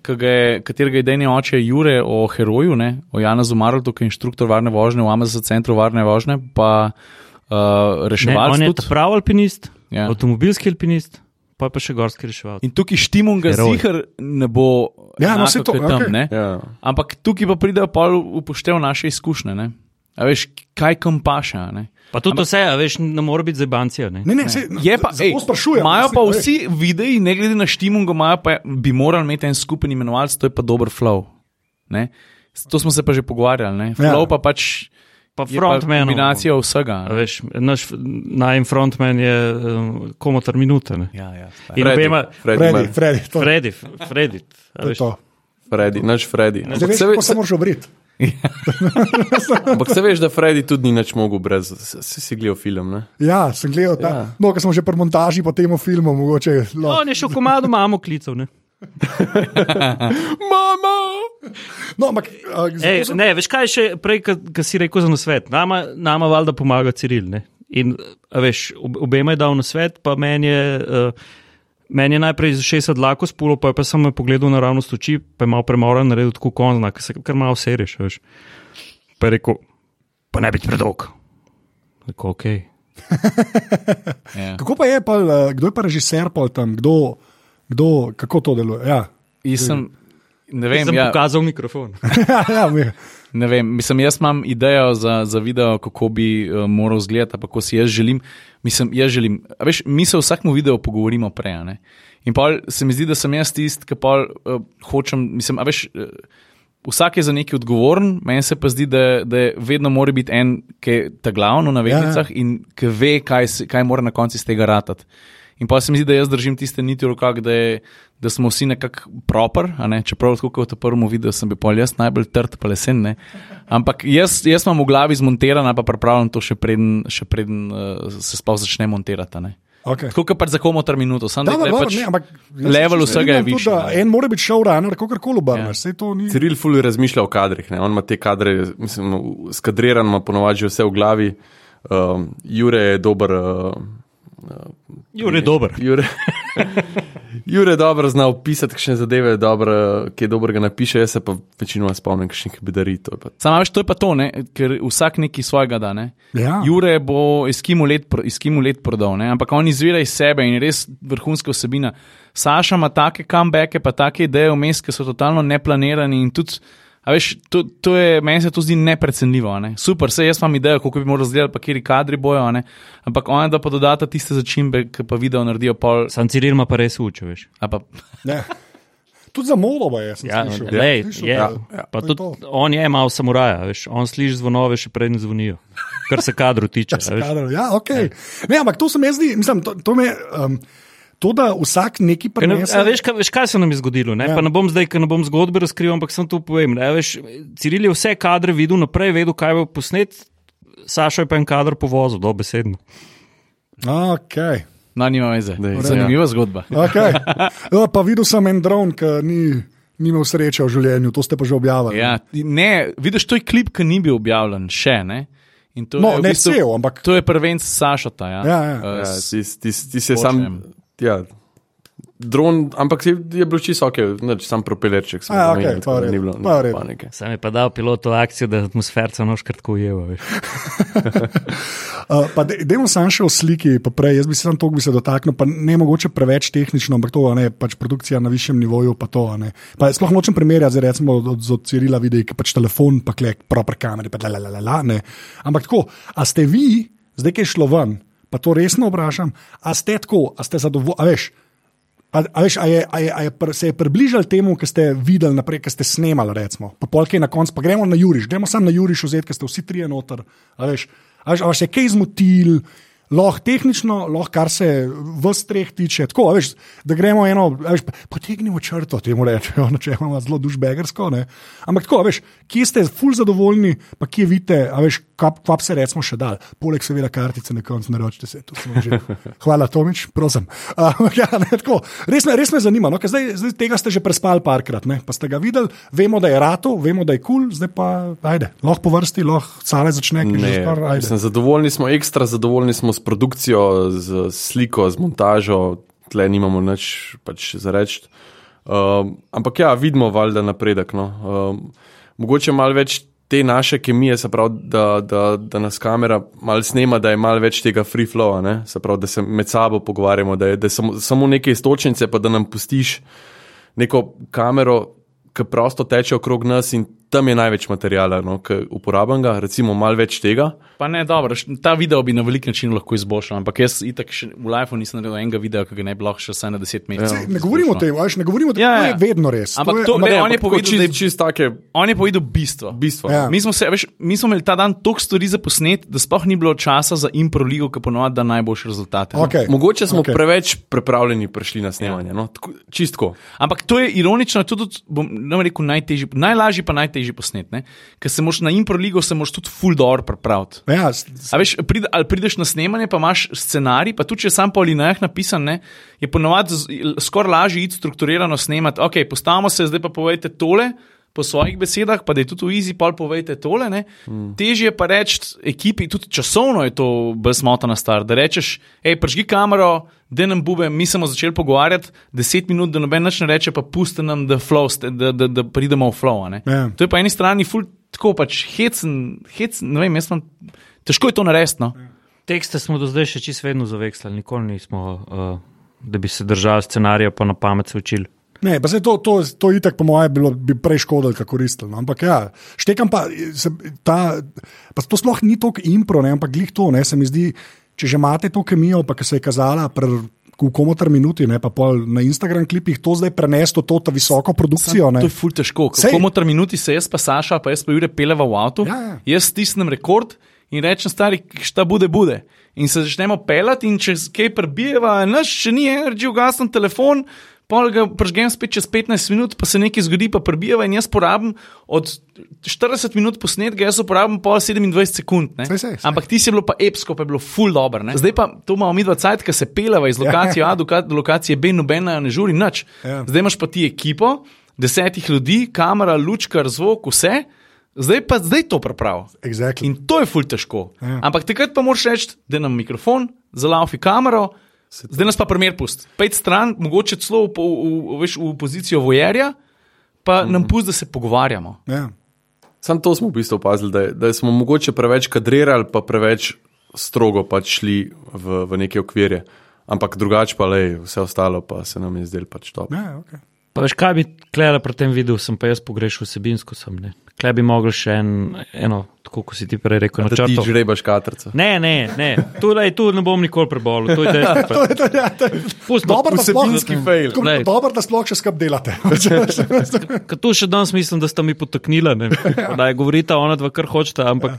je, katerega je dejni oče Jure o heroju, ne? o Janu Zumarlu, ki je inštruktor varne vožnje v Amazonu centru varne vožnje, pa uh, reševalec. On je pravi alpinist, Ja. avtomobilski alpinist, pa je pa še gorski reševalec. In tukaj štimunga zihar ne bo. Ja, no, enako saj to, kot tam, okej. ne? Ja. Ampak tukaj pa pridejo pa upoštev naše izkušnje. Ne? A veš, kaj kam paša. Ne? Pa tudi vse, a veš, ne more biti zebancija. Ne? Ne, ne, se, Je pa, ej, sprašujem. imajo pa vsi videi, ne glede na štimungo, imajo pa, bi morali imeti en skupen imenovalec, to je pa dober flow. Ne? To smo se pa že pogovarjali. Ne? Ja. Flow pa pač Pa frontman. kombinacija vsega. Ne. Veš, naš najem frontman je um, komotar minute. Ne? Ja, ja, In Freddy, obema, Freddy, Freddy, Freddy, Freddy, to, Freddy, Freddy. a to to. Freddy, naš Freddy. Zdaj veš, kako se moraš obriti. ampak se veš, da Freddy tudi ni nič mogel brez, se, se si gledal film. Ne? Ja, sem gledal ta. Ja. No, ker smo že pri montaži po tem filmu, mogoče. No, On je šel komado mamo klical. Ne? Mama! no ampak. Uh, Ej, ne, veš kaj še prej, ki si rekel za nasvet. Nama, nama valjda pomaga Ciril. Ne? In a veš, ob- obema je dal na svet, pa meni je. Uh, Meni je najprej že se dlako spulo, pa je pa me pogledal naravnost oči, pa je malo premoren, naredil tako konzna, ker se kar malo seriš, veš. Pa je rekel, pa ne biti predolg. Rekel, ok. Ja. Kako pa je, pa, uh, kdo je pa režiser pol tam, kdo, kdo, kako to deluje? Ja, Jaz sem, ne vem, Sem ja, pokazal mikrofon. ja, ja mi- Ne vem, mislim, jaz imam idejo za, za video, kako bi uh, moral izgledati, pa kako si jaz želim. Mislim, jaz želim. a Veš, mi se v vsakem videu pogovorimo prej. a Ne? In pa se mi zdi, da sem jaz tisti, ki pa uh, hočem. Mislim, a veš, uh, vsak je za nekaj odgovoren, meni se pa zdi, da, da vedno mora biti en, ki je ta glavno na vednicah ja, ja. in ki ve, kaj, se- kaj mora na koncu iz tega ratati. In pa se mi zdi, da jaz držim tiste niti v rokah, da, je, da smo vsi nekako proper, a ne? čeprav tako kot v prvem videu sem bil pol jaz najbolj trd, pa lesen. Ne? Ampak jaz, jaz imam v glavi zmontirano, pa pripravljam to še preden, še preden uh, se sploh začne montirati. a ne. okay. Tako kot pač za komotar minuto, samo da Da, je dobro, pač ne, ampak level se vsega je višji. da. En mora biti showrunner, kako koli obrneš. Ja. ni- Ciril Fulj razmišlja o kadrih, ne? on ima te kadre, mislim, skadriran, ima ponovadi vse v glavi. Um, Jure je dober. Uh, Jure je dober. Jure, Jure dobro zna opisati, kakšne zadeve je dobro, ki je dobro ga napiše, jaz se pa večinoma spomnim, kakšnih je pa- Samo veš, to je pa to, ne? ker vsak nekaj svojega da. Ne? Ja. Jure bo Eskimo let, prodal, ne? ampak on izvira iz sebe in je res vrhunska vsebina. Saša ima take comebacke, pa take ideje vmes, ki so totalno neplanirani in tudi. A veš, to, to je, meni se to zdi neprecenljivo. a Ne? Super, vse jaz imam idejo, kako bi morali razdelati, pa kje kadri bojo, a ne? ampak on da pa dodata tiste začimbe, ki pa video naredijo pol. Sam Ciril ima pa res uče, veš. a Pa, Ne. Tudi za Molova je. sem Ja, slišal. lej, Slišal, je, ja. pa To je tudi to. on je malo samuraja, veš. On sliši zvonove, še prej ne zvonijo. Kar se kadru tiče. a veš. Kadar, ja, okay. ne, ampak to se mi zdi, mislim, to, to me. Um, To, da vsak neki prenese. a veš, kaj, veš, kaj se nam je zgodilo? Ne? Ja. Ja. Ne bom zdaj, ker ne bom zgodbe razkril, ampak sem to povem. Ne? Veš, Ciril je vse kadre videl, naprej vedel, kaj bo posnet, Sašo je pa en kader povozil, dobesedno. Okay. no, nima veze. Dej, Zanimiva zgodba. Okay. Ja, pa videl sem en dron, ki ni, ni imel sreče v življenju, to ste pa že objavili. Ja, ne, vidiš, to je klip, ki ni bil objavljen še. Ne? In to No, je v ne cel, ampak- To je prvenc Sašota. Ja. Ja, ja. Uh, Ja, ti, ti, ti se Počnem. sam. Ja, dron, ampak je, je bil čisto ok, neč, sam propelerček. sem A, zamenjal, okej, tako pa v da redu, ni bilo pa panike. Sam je pa dal pilotu akcijo, da atmosferca nož kratko ujeva. Veš. Uh, pa de- Dajmo samo še o sliki, pa prej, jaz bi se tam toliko bi se dotaknil, pa ne mogoče preveč tehnično, ampak to je pač produkcija na višjem nivoju. Pa to, a ne. pa sploh nočem primerjati, zdaj recimo od, od Cirila videi, ki pač telefon, pa klek, proper kamere, pa la, la, la, la, ne. Ampak tako, a ste vi, zdaj ki je šlo ven, pa to resno vprašam, a ste tako, a ste zadovoljni, a veš. A, a, veš, a, je, a, je, a je pr, se je približal temu, kar ste videli naprej, kar ste snemali, recimo, pa polk je na koncu, pa gremo na Juriš, gremo samo na Juriš vzeti, ker ste vsi trije noter. A veš, a veš, a vas je kaj zmotil, lahko tehnično, lahko kar se v streh tiče. Tako, veš, da gremo eno, veš, potegnimo črto, temu rečejo, če imamo zelo dušbegersko. ne. Ampak tako, veš, kje ste ful zadovoljni, pa kje vidite, veš, kva, se recimo še dal. Poleg seveda kartice na koncu naročite se. to smo Že... Hvala, Tomič, prosim. Uh, ja, ne, tako, res, me, res me zanima, no, zdaj, zdaj tega ste že prespali parkrat, ne, pa ste ga videli, vemo, da je rato, vemo, da je kul, cool, zdaj pa ajde, lahko po vrsti, lahko cale začne, ki že Ne, ajde. mislim, zadovoljni smo, ekstra zadovoljni smo s produkcijo, z sliko, z montažo, tle nimamo nič pač za reči. Um, ampak ja, vidimo valjda napredek. No. Um, mogoče malo več te naše kemije, se pravi, da, da, da nas kamera malo snema, da je malo več tega free flowa, ne? se pravi, da se med sabo pogovarjamo, da je, da je samo, samo neke istočnice, pa da nam pustiš neko kamero, ki prosto teče okrog nas in tam je največ materijala, no, ki uporabljam ga, recimo malo več tega. Pa ne, dobro, ta video bi na velik način lahko izboljšal, ampak jaz itak še v lifeu nisem naredil enega videa, ki ga ne bi lahko še vsaj na 10 mesecev. Sej, Ne govorimo o tem, veš, ne govorimo o tem, Ja, to ja. je vedno res. Ampak je, to- ampak- ne, on je povedal, da je- čist, čist take On je povedal bistvo. bistva. Ja. Mi smo, se, veš, mi smo imeli ta dan toliko stvari za posnet, da sploh ni bilo časa za impro ligo, ki ponovadi da najboljše rezultate. no. Okay. Mogoče smo okay. preveč pripravljeni prišli na snemanje. Ja. No? Tako, čistko. Ampak to je ironično, tudi, ne bom rekel, najtežji, najlažji pa najtežji posnet. ne. Ker se moš na impro ligo se moš tudi full dobro pripraviti. Ja, veš, pride, ali prideš na snemanje, pa imaš scenarij, pa tudi če sam po linijah napisan, ne, je ponovadi skoraj lažje iti strukturirano snemati. Ok, postavimo se, zdaj pa povejte tole. Po svojih besedah, pa da je tudi v Easy, pa povejte tole. Mm. Težje je pa reči ekipi, tudi časovno je to bolj smotana stvar. Da rečeš, hej, pržgi kamero, da nam bube, mi smo začeli pogovarjati, deset minut, da noben več ne reče, pa pusti nam, da, flow, da, da, da pridemo v flow. a ne. Ja. To je po eni strani ful, tako pač hecen, hecen, ne vem, jaz sem. Težko je to narediti. No? Tekste smo do zdaj še čisto vedno zavekslali, nikoli nismo, uh, da bi se držali scenarija, pa na pamet se učili. Ne, pa se to, to, to itak, po mojem, bilo bi prej škodilo, kako koristilo. no. Ampak ja, štekam pa, se, ta, pa to sploh ni toliko impro, ne, ampak glih to, ne, se mi zdi, če že imate to kemijo, pa ki se je kazala pred v komotar minuti, ne, pa na Instagram klipih, to zdaj prenesto, to ta visoko produkcijo. Ne. To je ful težko. Sej. Kako motor minuti se jaz pa Saša, pa jaz pa Jure peleva v avtu, Ja, ja. jaz stisnem rekord in rečem, stari, šta bude, bude. In se začnemo pelati, in če kaj prebijeva, naš še ni energy, ugasnem telefon. Pol ga pržgem spet čez 15 minut, pa se nekaj zgodi, pa prebijeva in jaz porabim od 40 minut posnetka, jaz uporabim pol 27 sekund. Sej, sej, sej. Ampak ti si bilo pa epsko, pa je bilo full dobro. ne. Zdaj pa to imamo mi dva cajt, ki se pelava iz lokacije A do do lokacije B, nobena ne žuri nič. Ja. Zdaj imaš pa ti ekipo, desetih ljudi, kamera, lučkar, zvok, vse. Zdaj pa zdaj to prav. Exactly. In to je ful težko. Ja. Ampak takrat pa moraš reči, da nam mikrofon, zalaufi kamero, zdaj nas pa primer pust. Pejt stran, mogoče celo v, v, v, veš, v pozicijo vojerja, pa mm. nam pust, da se pogovarjamo. Ja. Sam to smo v bistvu opazili, da, da smo mogoče preveč kadrirali, pa preveč strogo pač šli v, v neke okvirje. Ampak drugače pa le, vse ostalo pa se nam je zdelo pač top. Ja, okay. Pa veš, kaj bi klele pri tem videl, sem pa jaz pogrešal vsebinsko sem. Ne. Klej bi mogel še en, eno, tako kot si ti prej rekel, Da ti načrto. žrebaš katrca. Ne, ne, ne, tu, lej, tu ne bom nikoli prebolel. To je. To je, to, je- ja, to je dobro, da sploh, Vsebinski fail. dobro, da sploh še skup delate. Ker tu še danes mislim, da sta mi potaknila. ne. Da je govorita ona dva, kar hočeta, ampak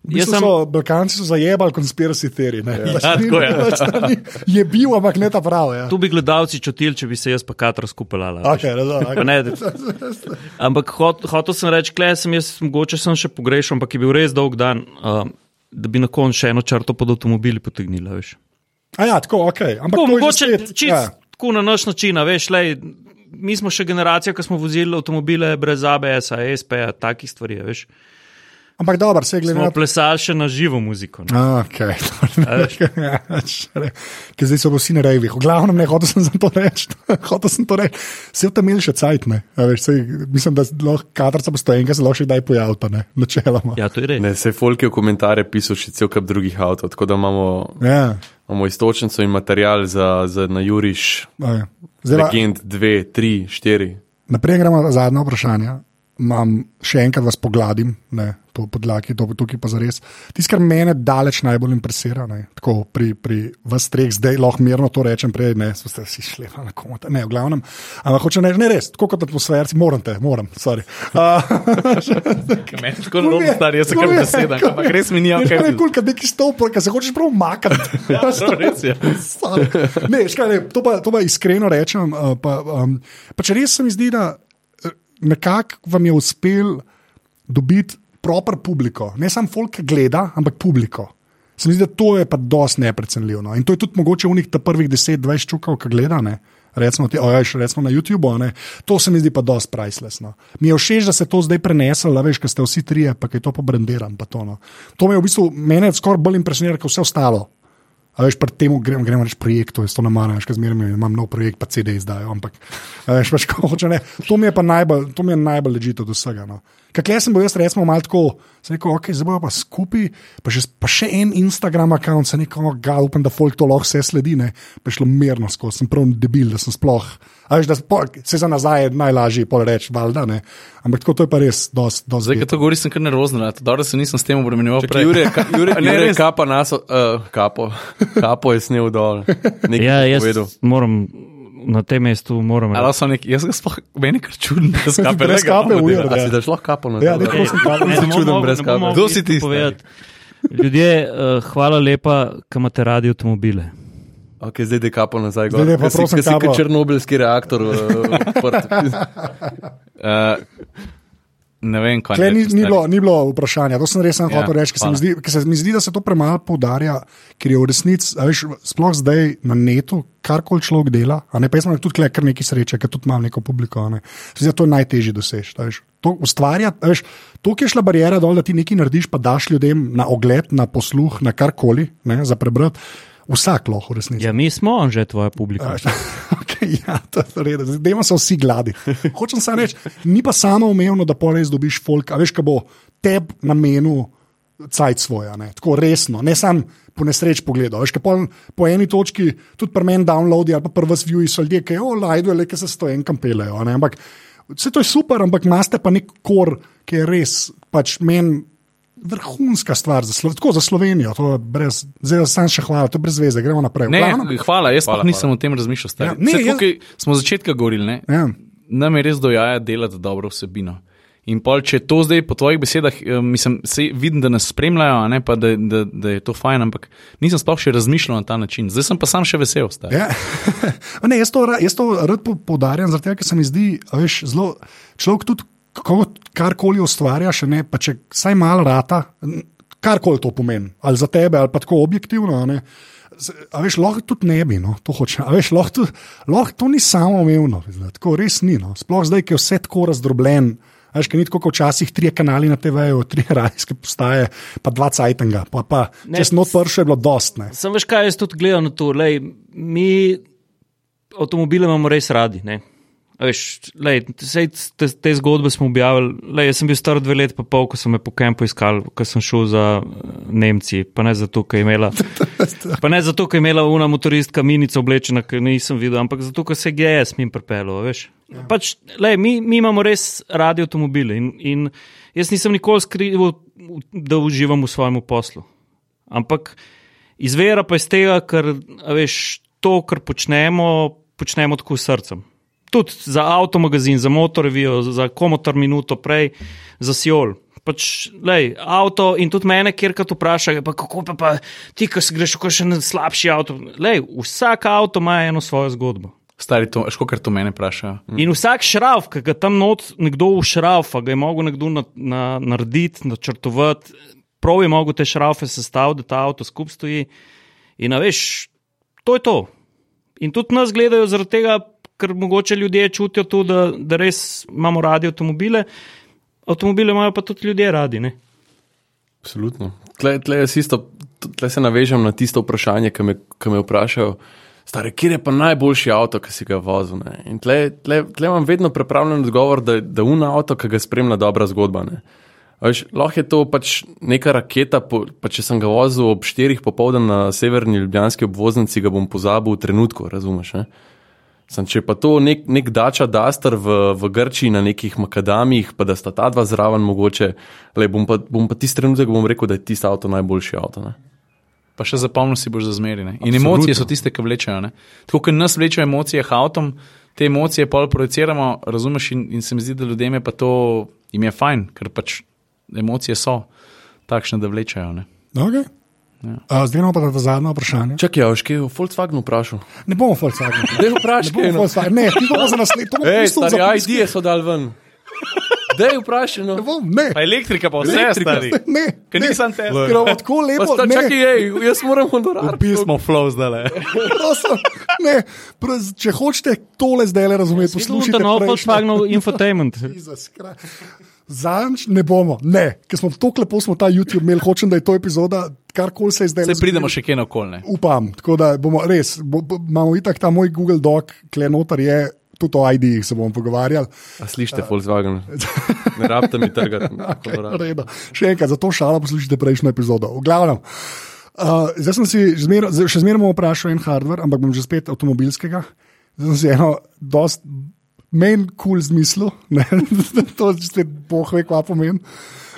V jaz bistvu sem. so, Balkanci so zajebali konspiracy teorije. Ja, tako je. Je bil, ampak ne ta prav. Ja. Tu bi gledalci čutili, če bi se jaz pa katra skupelala. Okay, razumem, Pa okay. Ne, ampak hot, hotel sem reči, klej sem jaz, mogoče sem še pogrešal, ampak je bil res dolg dan, um, da bi na koncu še eno črto pod avtomobili potegnila. Veš. A ja, tako, okay. ampak Tako, mogoče spet, čist ja. tako na naš način, veš, lej, mi smo še generacija, ki smo vozili avtomobile brez ABS-a, ESP-a, takih stvari, veš. Ampak dobro, se glede Smo na plesali še na živo muziko. ne. Okay. Ker zdaj so vsi na rejvih. V glavnem ne, hotel sem za to reči. hotel sem to reči. Vse v tem imeli še cajt, ne. A Veš, sej, mislim, da lahko katarca postojenka se lahko še kdaj pojavi, pa ne, načeloma. Ja, to je res. Ne, se folk je v komentarje pisal še cel kup drugih avtov, tako da imamo, Ja. imamo istočnico in material za, za na Juriš, okay. Zdaj, legend 2, 3, 4. naprej gremo na zadnje vprašanje. imam še enkrat vas pogladim, ne, to podlagi, to tukaj pa za res. Tisto, kar mene daleč najbolj impresira, ne, tako pri, pri vas treh, zdaj lahko mirno to rečem, prej ne, ste si šli na komot, ne, v glavnem. Ampak hoče ne, ne res, tako kot atmosferci, moram te, moram, sorry. Uh, Meni je tako zelo star, jaz sem kar beseda, ampak res mi ni Veš, kaj je kul, kad neki stopor, kad se hočeš prav umakati. Ja, prav res je. Sorry. ne, veš kaj, ne, to, pa, to pa iskreno rečem. Uh, pa, um, pa če res se mi zdi, da eh, nekako vam je uspel dobiti proper publiko, ne samo folk, ki gleda, ampak publiko. Se mi zdi, da to je pa dosti neprecenljivo. No. In to je tudi mogoče v njih ta prvih 10-20 čukov, ki gleda. Ne. Recimo, ti, ojaj, recimo na YouTubu, ne. to se mi zdi pa dosti priceless. No. Mi je všeč, da se to zdaj preneslo, da veš, ker ste vsi trije, pa je to pobrendiran. Pa to, no. to me je v bistvu, mene skoraj bolj impresionira, kot vse ostalo. A veš, pri tem gremo, gremo reči projektu, jaz to ne maram, kaj zmeraj imam nov projekt, pa CD izdajo. Ampak, veš, pač, ko hoče, ne, to mi je pa najbolj, to mi je najbolj ležito od vsega. No. Kaj sem bil jaz, recimo, malo tako, sem rekel, ok, zdaj bojo pa skupaj, pa še, pa še en Instagram račun, se neko ga, upam, da folk to lahko vse sledi, ne, pa šlo mirno skozi, sem prav debil, da sem sploh. A veš, da po, se za nazaj je najlažje pol reči, valjda, ne. Ampak tako to je pa res dosti, dosti. Zdaj, ko to govoriš, sem kar nervozen, da se nisem s tem obremenjeval. Čakaj, Jure, ka, Jure, Ne, Jure res. kapa nas, uh, kapo, kapo je snil dol. Nekaj Ja, je jaz povedal. moram na tem mestu moram Ali reči. so neki, jaz ga sploh, meni je kar čudno, da skape Brez lega, kape, no, weird. A Ja. si daš lahko kapo na Ja, dol? ne, prosim, kapo. Ne, Nisem ne čuden brez ne bom kape. mogel Kdo si ti. Ljudje, uh, hvala lepa, ki imate radi avtomobile. Ok, zdaj je kapo nazaj. Zdaj gor. daj pa Ker si- prosim si kapo. kot černobylski reaktor uh, odprt. Uh, ne vem, kaj Tle ni, ni, bilo, ni bilo vprašanja, to sem res samo Ja, hotel reči, ker se, zdi, ker se mi zdi, da se to premalo poudarja, ker je v resnici, a veš, sploh zdaj na netu, karkoli človek dela, a ne pa jaz imam tudi tukaj kar nekaj sreče, ker tudi imam neko publiko. a Ne. Zdi, da to je najtežje doseči. To ustvarja, a veš, to, ki je šla barijera dol, da ti nekaj narediš, pa daš ljudem na ogled, na posluh, na karkoli, ne, za prebrati. Vsak lahko resnici. Ja, mi smo že tvoja publika. Okay, ja, to je redo. Zdaj so vsi gladi. Hočem samo reči, ni pa samo umevno, da pa res dobiš folk, a veš, kaj bo tebi namenil cajt svoja, ne? tako resno, ne samo po nesreč pogledal. Veš, pol, po eni točki tudi pri meni downloadi ali pa prvi viewi so ljudje, ki jo lajdo, le ki se sto enkam pelejo. Ampak vse to je super, ampak imate pa nek kor, ki je res pač meni. Vrhunska stvar za, Slo tako, za Slovenijo, brez, zdaj sam še hvala, to je brez veze, gremo naprej. Ne, glavnem- hvala, jaz Hvala, nisem hvala. o tem razmišljal. Ja, Ja, ne, ne, jaz-. Smo začetka govorili, ne? ja. nam je res dojaja delati dobro vsebino. In pol, če to zdaj po tvojih besedah, eh, mislim, se vidim, da nas spremljajo, a ne pa da, da, da je to fajn, ampak nisem sploh še razmišljal na ta način. Zdaj sem pa sam še vesel. stari. Ja. Ne, jaz, to, jaz to rad po- poudarjam, zato ker se mi zdi, a veš, zelo človek tudi kako karkoli ustvarja, še ne, pa če vsaj malo rata, karkoli to pomeni, ali za tebe, ali pa tako objektivno. ne, A veš, lahko tudi ne bi, no, to hoče. A veš, lahko, tudi- lahko to ni samo umevno, tako res ni. No. Sploh zdaj, ki je vse tako razdrobljen. Veš, ker ni tako kot včasih tri kanali na TV-ju, tri radijske postaje, pa dva cajtanga. Pa, pa, Ne, če smo odprli, je bilo dost. Ne. Sem veš, kaj jaz tudi gledam na to. Lej, mi avtomobile imamo res radi. Ne? Veš, lej, sej, te, te zgodbe smo objavili. Lej, jaz sem bil star dve leti, pa pol, ko so me po kampu iskali, ko sem šel za eh, Nemci. Pa ne zato, ker je imela, pa ne zato, ker je imela una motoristka minica oblečena, ker nisem videl, ampak zato, ker se je GS mi pripeljal. veš. Pač, lej, mi, mi imamo res radi avtomobile in, in jaz nisem nikoli skrival, da uživam v svojem poslu. Ampak izvira pa iz tega, ker veš, to, kar počnemo, počnemo tako s srcem. Tudi za avtomagazin, za motorvijo, za komotor minuto prej, za Siol. Pač, lej, avto in tudi mene, kjer kad vprašajo, pa kako pa, pa ti, ki si greš v še slabši avto. Lej, vsak avto ima eno svojo zgodbo. Stari to, ško kar to mene vprašajo. In vsak šrauf, ki ga tam not nekdo ušraufa, ga je mogel nekdo na, na, narediti, načrtovati, prav je mogel te šraufe sestaviti, da ta avto skupaj stoji. In veš, to je to. In tudi nas gledajo zaradi tega, ker mogoče ljudje čutijo to, da, da res imamo radi avtomobile. Avtomobile imajo pa tudi ljudje radi. Ne? Absolutno. Tle, tle, isto, tle se navežem na tisto vprašanje, ki me, ki me vprašajo, stare, kje je pa najboljši avto, ki si ga vozil. Ne? In tle, tle, tle imam vedno pripravljen odgovor, da je un avto, ki ga spremlja dobra zgodba. Ne? Veš, lahko je to pač neka raketa, po, pa če sem ga vozil ob 4 popoldan na severni ljubljanski obvoznici, ga bom pozabil v trenutku, razumeš? Ne? Sam, če pa to nek, nek dača daster v, v Grčiji na nekih makadamih, pa da sta ta dva zraven mogoče, le, bom, pa, bom pa tisti trenutek bom rekel, da je tisti avto najboljši avto. Ne? Pa še zapomnil si boš za zmeri. In emocije so tiste, ki vlečejo. Ne? Tako kot nas vlečejo emocije avtom, te emocije pol projiciramo, razumeš, in, in se mi zdi, da ljudem je pa to, jim je fajn, ker pač emocije so takšne, da vlečejo. Ne? Okay. Ja. Uh, zdaj imamo pa zadnje vprašanje. Čakaj, ja, še kaj o Volkswagenu vprašal? Ne bomo Volkswagen. Dej vprašaj, Ne bomo kaj je. Volkswagen. Ne, ti bomo za naslednje. To bomo Ej, pustil stari, za aj, idije so dal ven. Dej vprašaj, no. Ne bom, ne. Pa elektrika, pa vse Elektrika. stari. Ne, ne. nisem te. Ker imamo tako lepo. sta, ne. čakaj, ej, jaz moram honorar. Pismo flow zdaj le. Ne, pros, če hočete tole zdaj le razumeti, Slušajte, poslušajte. no, prejšnje. Volkswagenov infotainment. Zanč ne bomo, ne, ker smo tako lepo smo ta YouTube imeli, hočem, da je to epizoda, karkoli se je zdaj Se pridemo še kje na okolje. Upam, tako da bomo res, bo, bo, imamo itak ta moj Google Doc, kle noter je, tudi o ID-jih se bomo pogovarjali. A slišite, Volkswagen? Ne rabite mi trgati. Okay. Še enkrat, za to šalo poslušajte prejšnjo epizodo. V glavnem. Uh, zdaj sem si zmer, še zmeraj vprašal en hardware, ampak bom že spet avtomobilskega. Zdaj sem si eno, dost meni kul cool zmislil, ne, to spet boh ve, kva pomeni.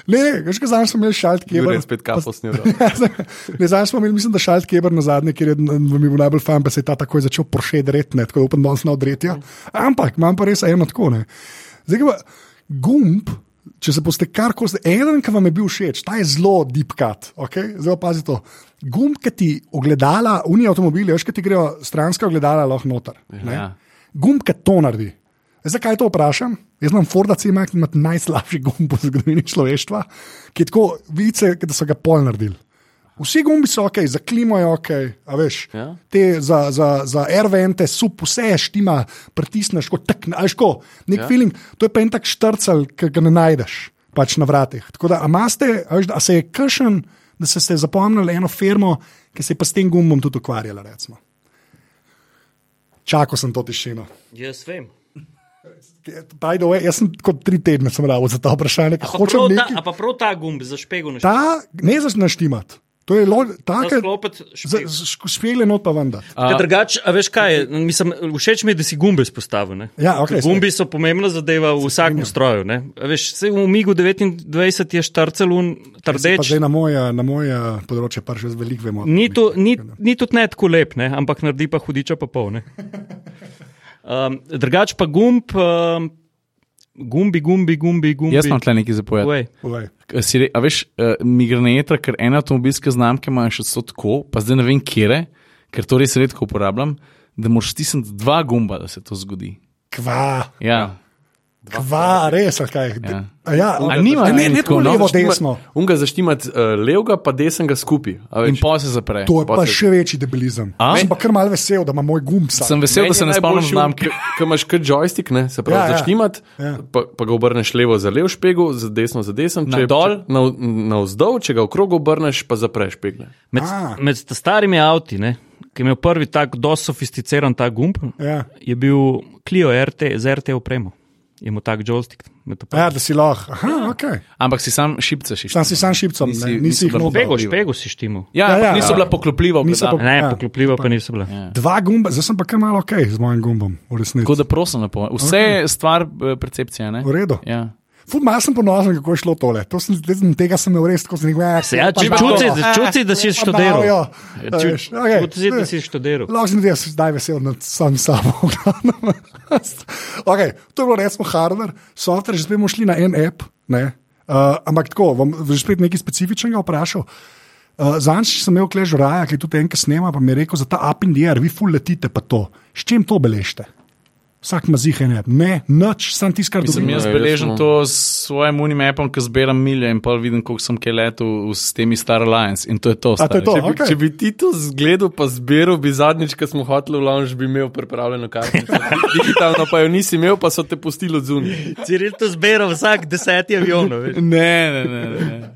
Ne, ne, veš, kaj znam, smo imeli šalt, je Jure je spet kapo snil. Ne, zdaj smo imeli, mislim, da šalt keber na zadnje, ker je mi bil najbolj fan, pa se je ta takoj začel Porsche dreti, ne, tako da upam, da se ne odretja. Ampak imam pa res eno tako, ne. Zdaj pa gumb, če se boste karkoli, eden, ki vam je bil všeč, ta je zelo deep cut, okay? pa pazi to. Gumb, ki ti ogledala, unije avtomobili, veš, ki ti grejo stranska ogledala lahko noter. ne. Ja. Gumb, ki to naredi. Veš, Zakaj to vprašam? Jaz imam Forda C-Mac, ki ima najslabši gumb v zgodovini človeštva, ki je tako, vidite, da so ga pol naredili. Vsi gumbi so ok, za klimo je ok, a veš. Ja. Te za, za, za airvente, sup, vse je štima, pritisneš, kot tak, a veš, ko, nek Ja. ja. feeling, to je pa en tak štrcel, ki ga ne najdeš pač na vratih. Tako da, a, maste, a, veš, a se je kršen, da ste se zapomnili eno firmo, ki se je pa s tem gumbom tudi ukvarjala, recimo. Čakal sem to tišino. Jaz vem. By the way, jaz sem kot tri tedne sem rabo za ta vprašanje, A pa, hočem prav ta, nekaj. a pa prav ta gumb za špego na Ta ne znaš naštimat. To je tako, špele not pa vendar. Ker drugače, a veš kaj, mislim, všeč mi je, da si gumbe izpostavil. ne. Ja, Ker gumbi so pomembna zadeva v vsakem stroju. Veš, se v Migu 29 je štrcel un Pa trdeč. zdaj na moje, na moje področje pa že veliko vemo. Ni, to, ni, ni tudi ne tako lep, ne? ampak naredi pa hudiča pa pol. Um, drugač pa gumb, um, gumbi, gumbi, gumbi, gumbi. Jaz imam tle nekaj zapovedati. Re, a veš, uh, mi gre na jetra, ker ene avtomobilske znamke imajo še to tako, pa zdaj ne vem, kje, ker to res redko uporabljam, da moraš stisniti dva gumba, da se to zgodi. Kva, Ja. Kva, res, kaj. Ja. A ja, A nima ne, ne, tako, tako no, levo, desno. Unga zaštimati uh, levega, pa desnega skupaj. a In pa se zapre. To je Pa še večji debilizem. A? Sem pa kar mal vesel, da ima moj gumb sam. Sem vesel, da se ne spomnim znamke. Ker imaš kot joystick, ne, se pravi, Ja, ja, zaštimati, Ja. pa, pa ga obrneš levo za lev špegel, za desno za desen, Na dol? na, na vzdolj, če ga v krog obrneš, pa zapreš špegle. Med, A. med sta starimi avti, ne, ki je imel prvi tak dosto sofisticiran ta gumb, Ja. je bil Clio RT z RT opremo. Je imel tak joystick. Ja, da si lahko. Aha, okay. Ampak si sam šipce šiš. Sam si sam šipcem, Nisi- ne, nisi nisi jih bila noter. Špego, špego si štimal. Ja, Ja, ja, ja. niso bila poklopljiva. Niso pa- Ne, Ja. poklopljiva pa niso bila. Ja. Dva gumba, zdaj sem pa kar malo ok z mojim gumbom, v resnici. Tako da prosim, lepo. Vse je stvar eh, percepcije. Ne? V redu. Ja. Fud, malo sem ponosen, kako je šlo tole. To sem, zdaj, tega sem imel res, tako sem rekel. Se, ja, čuti, čuti, da si študiral. Ja, Čuti, čuti, da si študiral. Lahko sem jaz zdaj vesel nad sam sabo. okay, to je bilo recimo hardware, software, že bomo šli na en app. Ne? Uh, ampak tako, bom že spet nekaj specifičnega vprašal. Uh, Zanj sem imel klež raja, ki je tudi enkrat snema, pa mi je rekel, za ta up in the air, vi ful letite pa to. S čim to beležite? Vsak ima zih en app. Ne, nič, sam tisti, Mislim, dobim. jaz Ja, sem- to s svojim unimapom, ki zbiram milje in pa vidim, koliko sem kaj letel s temi Star Alliance. In to je to. A to je to? Če bi, okej. če bi ti to zgledal, pa zbiral, bi zadnjič, ko smo hoteli v lounge, bi imel pripravljeno kartico. Digitalno pa jo nisi imel, pa so te pustili od zunaj. Ciril to zbira vsak deseti avion. Ne, ne, ne. ne, ne.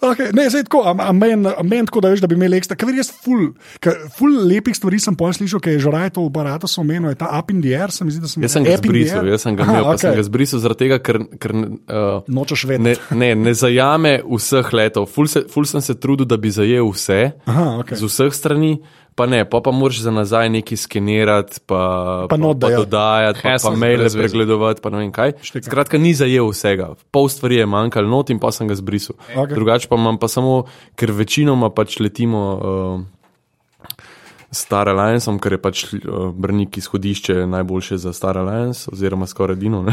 Okay, ne, zdaj tako, a, a meni men tako, da veš, da bi imeli ekstra. Ker res ful, ker ful lepih stvari sem pol slišal, ker je že raj to v aparatu omenil, je ta up in the air, se mi zdi, da sem Jaz sem ga zbrisal, jaz sem ga imel, pa okej. sem ga zbrisal zaradi tega, ker, ker uh, Nočeš ne, vedeti. ne, ne zajame vseh letov. Ful, se, ful sem se trudil, da bi zajel vse. Aha, okej. Z vseh strani, Pa ne, pa, pa moraš za nazaj nekaj skenirati, pa, Pa not pa dajati. dodajati, pa, pa Hassle, maile pregledovati, pa ne vem kaj. Štekam. Skratka, ni zajel vsega. Pol stvari je manjkalo not in pa sem ga zbrisal. Okay. Drugače pa imam pa samo, ker večinoma pač letimo. Uh, Star Alliance, ker je pač uh, brnik izhodišče najboljše za Star Alliance, oziroma skoraj edino,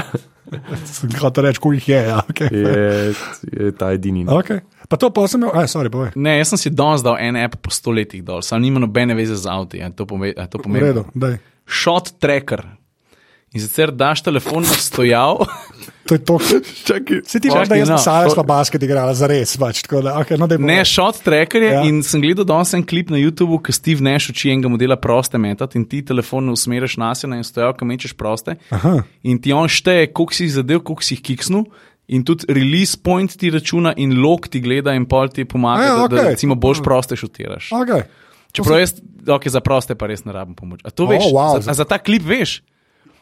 hotel reči, koliko jih je. Ja, okay. je, je ta edini. ne. Okay. Pa to pa sem imel, aj, sorry, povej. Ne, jaz sem si danes dal en app po stoletjih dol, sam nima nobene veze z avti. a To pome- a to V pomeni. redu, daj. Shot tracker. In sicer daš telefon na stojav, To je to. Si ti veš, da jaz no, Sara to- sva basket igrala, za res. Pač, da, okay, no, ne shot tracker je. Ja. In sem gledal danes en klip na YouTubu, ki Steve Nash uči enega modela proste metati in ti telefon usmeriš na sebe in stojav, kam mečeš proste. Aha. In ti on šteje, koliko si jih zadev, koliko si jih kiksnul. In tudi release point ti računa, in log ti gleda, in pol ti pomaga, A ja, ja, da, da recimo boljš proste šutiraš. Okay. Čeprav jaz, okay, za proste pa res ne rabim pomoč. A to O, veš? wow. za, a za ta klip veš?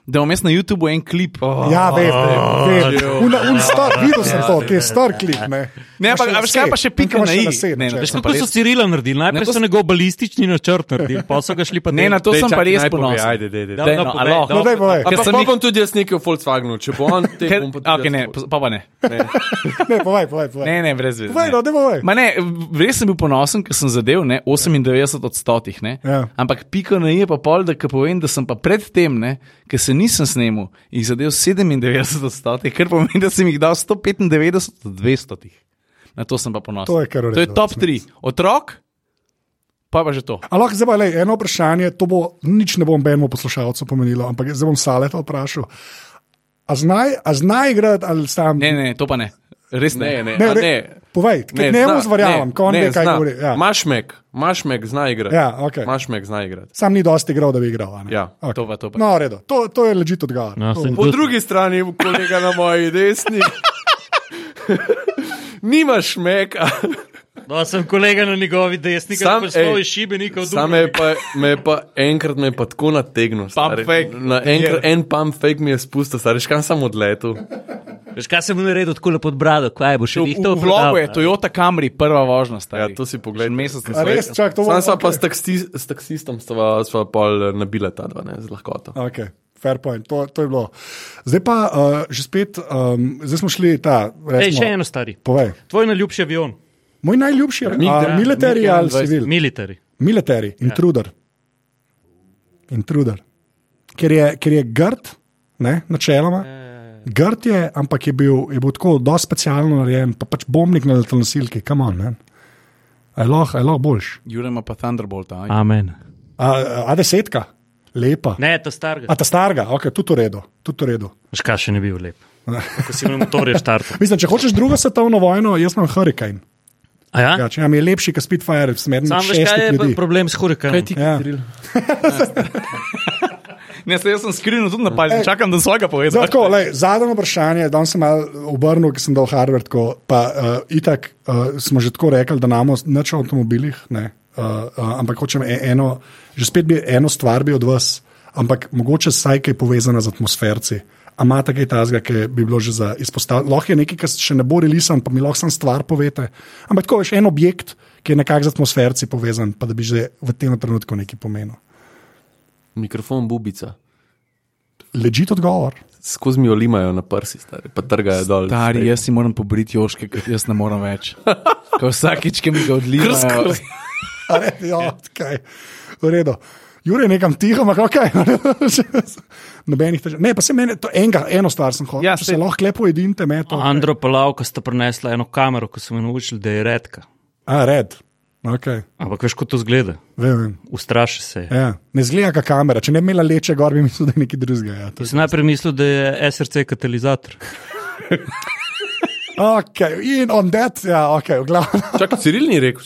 Da jaz na YouTubu en klip. Oh. Ja, vem. vem. Un, star, videl sem to, ki je star klip. Ne, Ne, ampak a veš kaj pa še pika na i? Ne, ne, Veš, kako pa so Cirila naredili? Najprej Ne, to so njegov balistični načrt naredili, pa so ga šli pa Ne, na to Dej, sem pa res ponosen. Ajde, dej, dej. Daj, no, no. No, daj, povej. Ker Ampak sem bom tudi jaz nekaj v Volkswagenu, če bo on te bom pa tudi okay, ne, pa pa ne. ne, povej, povej. povej. Ne, ne, brez veze. Povej, ne. no, daj, povej. Ma ne, res sem bil ponosen, ker sem zadev ne, 98 od stotih. Ne, Ja. Ampak pika na i je pa pol, da ko povem, da sem pa predtem, ker se nisem snemal, jih zadev 97 od stotih, kar pomeni, da sem jih dal 195 od 200. Na to sem pa ponosen. To je kar v To je top resnici. 3. Otrok, pa pa že to. A lahko zdaj pa lej, eno vprašanje, to bo nič ne bom benemu poslušalcu pomenilo, ampak zdaj bom Saleta vprašal. A znaj, a znaj igrati ali sam? Ne, ne, to pa ne. Res ne. Ne, ne, ne, a re, ne. Povej, ne, ne mu zverjamem, ko on ve, kaj govori. Ja. Mašmek, Mašmek zna igrati. Ja, okej. Mašmek zna igrati. Sam ni dosti igral, da bi igral. a ne? Ja, Okej. to pa, to pa. No, v redu, to, to je ležit odgovor. No, To- Po drugi strani, kolega na moji desni, nimaš meka. No, sem kolega na njegovi desni, Sam, je ej, iz šibenika. Sam me je pa, me je pa enkrat me je pa tako nategnil. Na enkrat, en pump fake mi je spustil, stari, škam sem odletel. Veš, kaj sem mu naredil tako lepo pod brado, kaj bo še V, v vlogu je Toyota Camry prva vožnja. Ja, to si pogled. Mesec res, čak, to bo- Sam sva pa okej. s, taksi, s taksistom sva, sva pol nabila ta dva, ne, z lahkoto. Okay. Fair point, to, to je bilo. Zdaj pa uh, že spet, um, zdaj smo šli ta. Ej, Recimo, še eno stari. Povej. Tvoj najljubši avion, Moj najljubši je ja, military Mig ali 21. civil. military. Military, intruder. Intruder. Ker je, ker je grd, ne, načeloma. Grd je, ampak je bil, je bil tako dosti specialno narejen, pa pač bombnik na letalnosilki, kam on. ne. A je lahko lahko boljš. Jure ima pa Thunderbolt. A? Amen. A, a desetka, lepa. Ne, to starega. A ta starega, ok, tudi v redu. Tudi v redu. Veš, kaj še ne bil lep. Ko si imel motorje štartov. Mislim, če hočeš drugo svetovno vojno, jaz imam Hurricane. A ja? Ja, če nam je lepši, kot Spitfire, smerni Sam veš, kaj je ljudi. problem s hurikanom? Ja. Ne, se jaz sem skrivno tudi napadel, čakam, da svojega povedal. tako, lej, zadnje vprašanje, danes sem malo obrnil, ker sem dal Harvard, tako, pa uh, itak uh, smo že tako rekli, da namo neč o avtomobilih, ne, uh, uh, ampak hočem e- eno, že spet bi eno stvar bi od vas, ampak mogoče saj kaj povezana z atmosferci. A imate kaj tazga, ki bi bilo že za izpostavljeno? Lahko je nekaj, kar še ne bo relisan, pa mi lahko sam stvar povete. Ampak tako veš, en objekt, ki je nekako z atmosferci povezan, pa da bi že v tem trenutku nekaj pomenil. Mikrofon bubica. Ležit odgovor. Skozi mi jo limajo na prsi, stari, pa trgajo dol. Stari, jaz si moram pobriti joške, ker jaz ne morem več. Ko vsakič, ki mi ga odlivajo. A ne, Ja, okay. v redu. Jure, nekam tiho, ampak ok. Nobenih težav. Ne, pa se meni, to enega, eno stvar sem hotel. Ja, saj- se lahko lepo jedinte, me to. Andro Palavka sta prinesla eno kamero, ko so me naučili, da je redka. A, red. Okay. Ampak veš, kako to zgleda? Vem, vem. Ustraši se. je. Ja. Ne zgleda kot kamera. Če ne bi imela leče gor, bi mislil, da je nekaj drugega. Ja. Sem najprej mislil, da je SRC katalizator. Okay. In on that, ja, ok, v glavnem. Čakaj, Ciril ni rekel.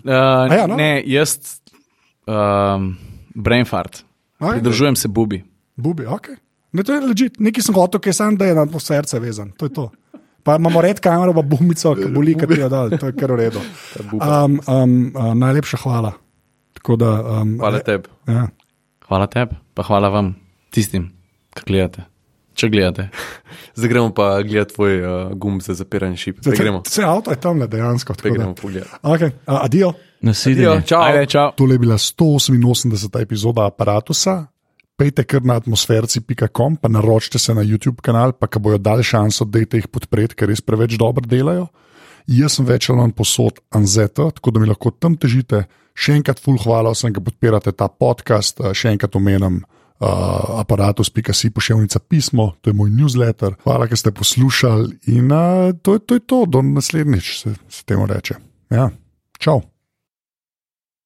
Uh, ja, no? Ne, jaz, um, brain fart. Okay. Pridržujem se bubi. Bubi, ok. Ne, to je ležit. Nekaj sem hotel, ki sam, da je na to srce vezan. To je to. Pa imamo red kamero, pa bumico, ki boli, ki jo dal. To je kar v redu. Um, um, uh, najlepša hvala. Tako da, um, Hvala tebi. Ja. Hvala tebi, pa hvala vam, tistim, ki gledate. Če gledate. Zdaj gremo pa gledati tvoj uh, gumb za zapiranje šip. Zdaj gremo. Vse avto je tam le dejansko. Zdaj gremo pogledati. Okay. Uh, adijo. Nasvidenje. Čau. Ajde, čau. Tole je bila 188. epizoda aparata. Pejte kar na atmosferci.com, pa naročite se na YouTube kanal, pa ko bojo dali šanso, da jih podprete, ker res preveč dobro delajo. Jaz sem več ali manj posod Anzeta, tako da mi lahko tam težite. Še enkrat, full hvala vsem, ki podpirate ta podcast, še enkrat omenjam uh, aparatus.si pošiljnica pismo, to je moj newsletter. Hvala, ker ste poslušali in uh, to, je, to je to, do naslednjič se, se temu reče. Ja, čau.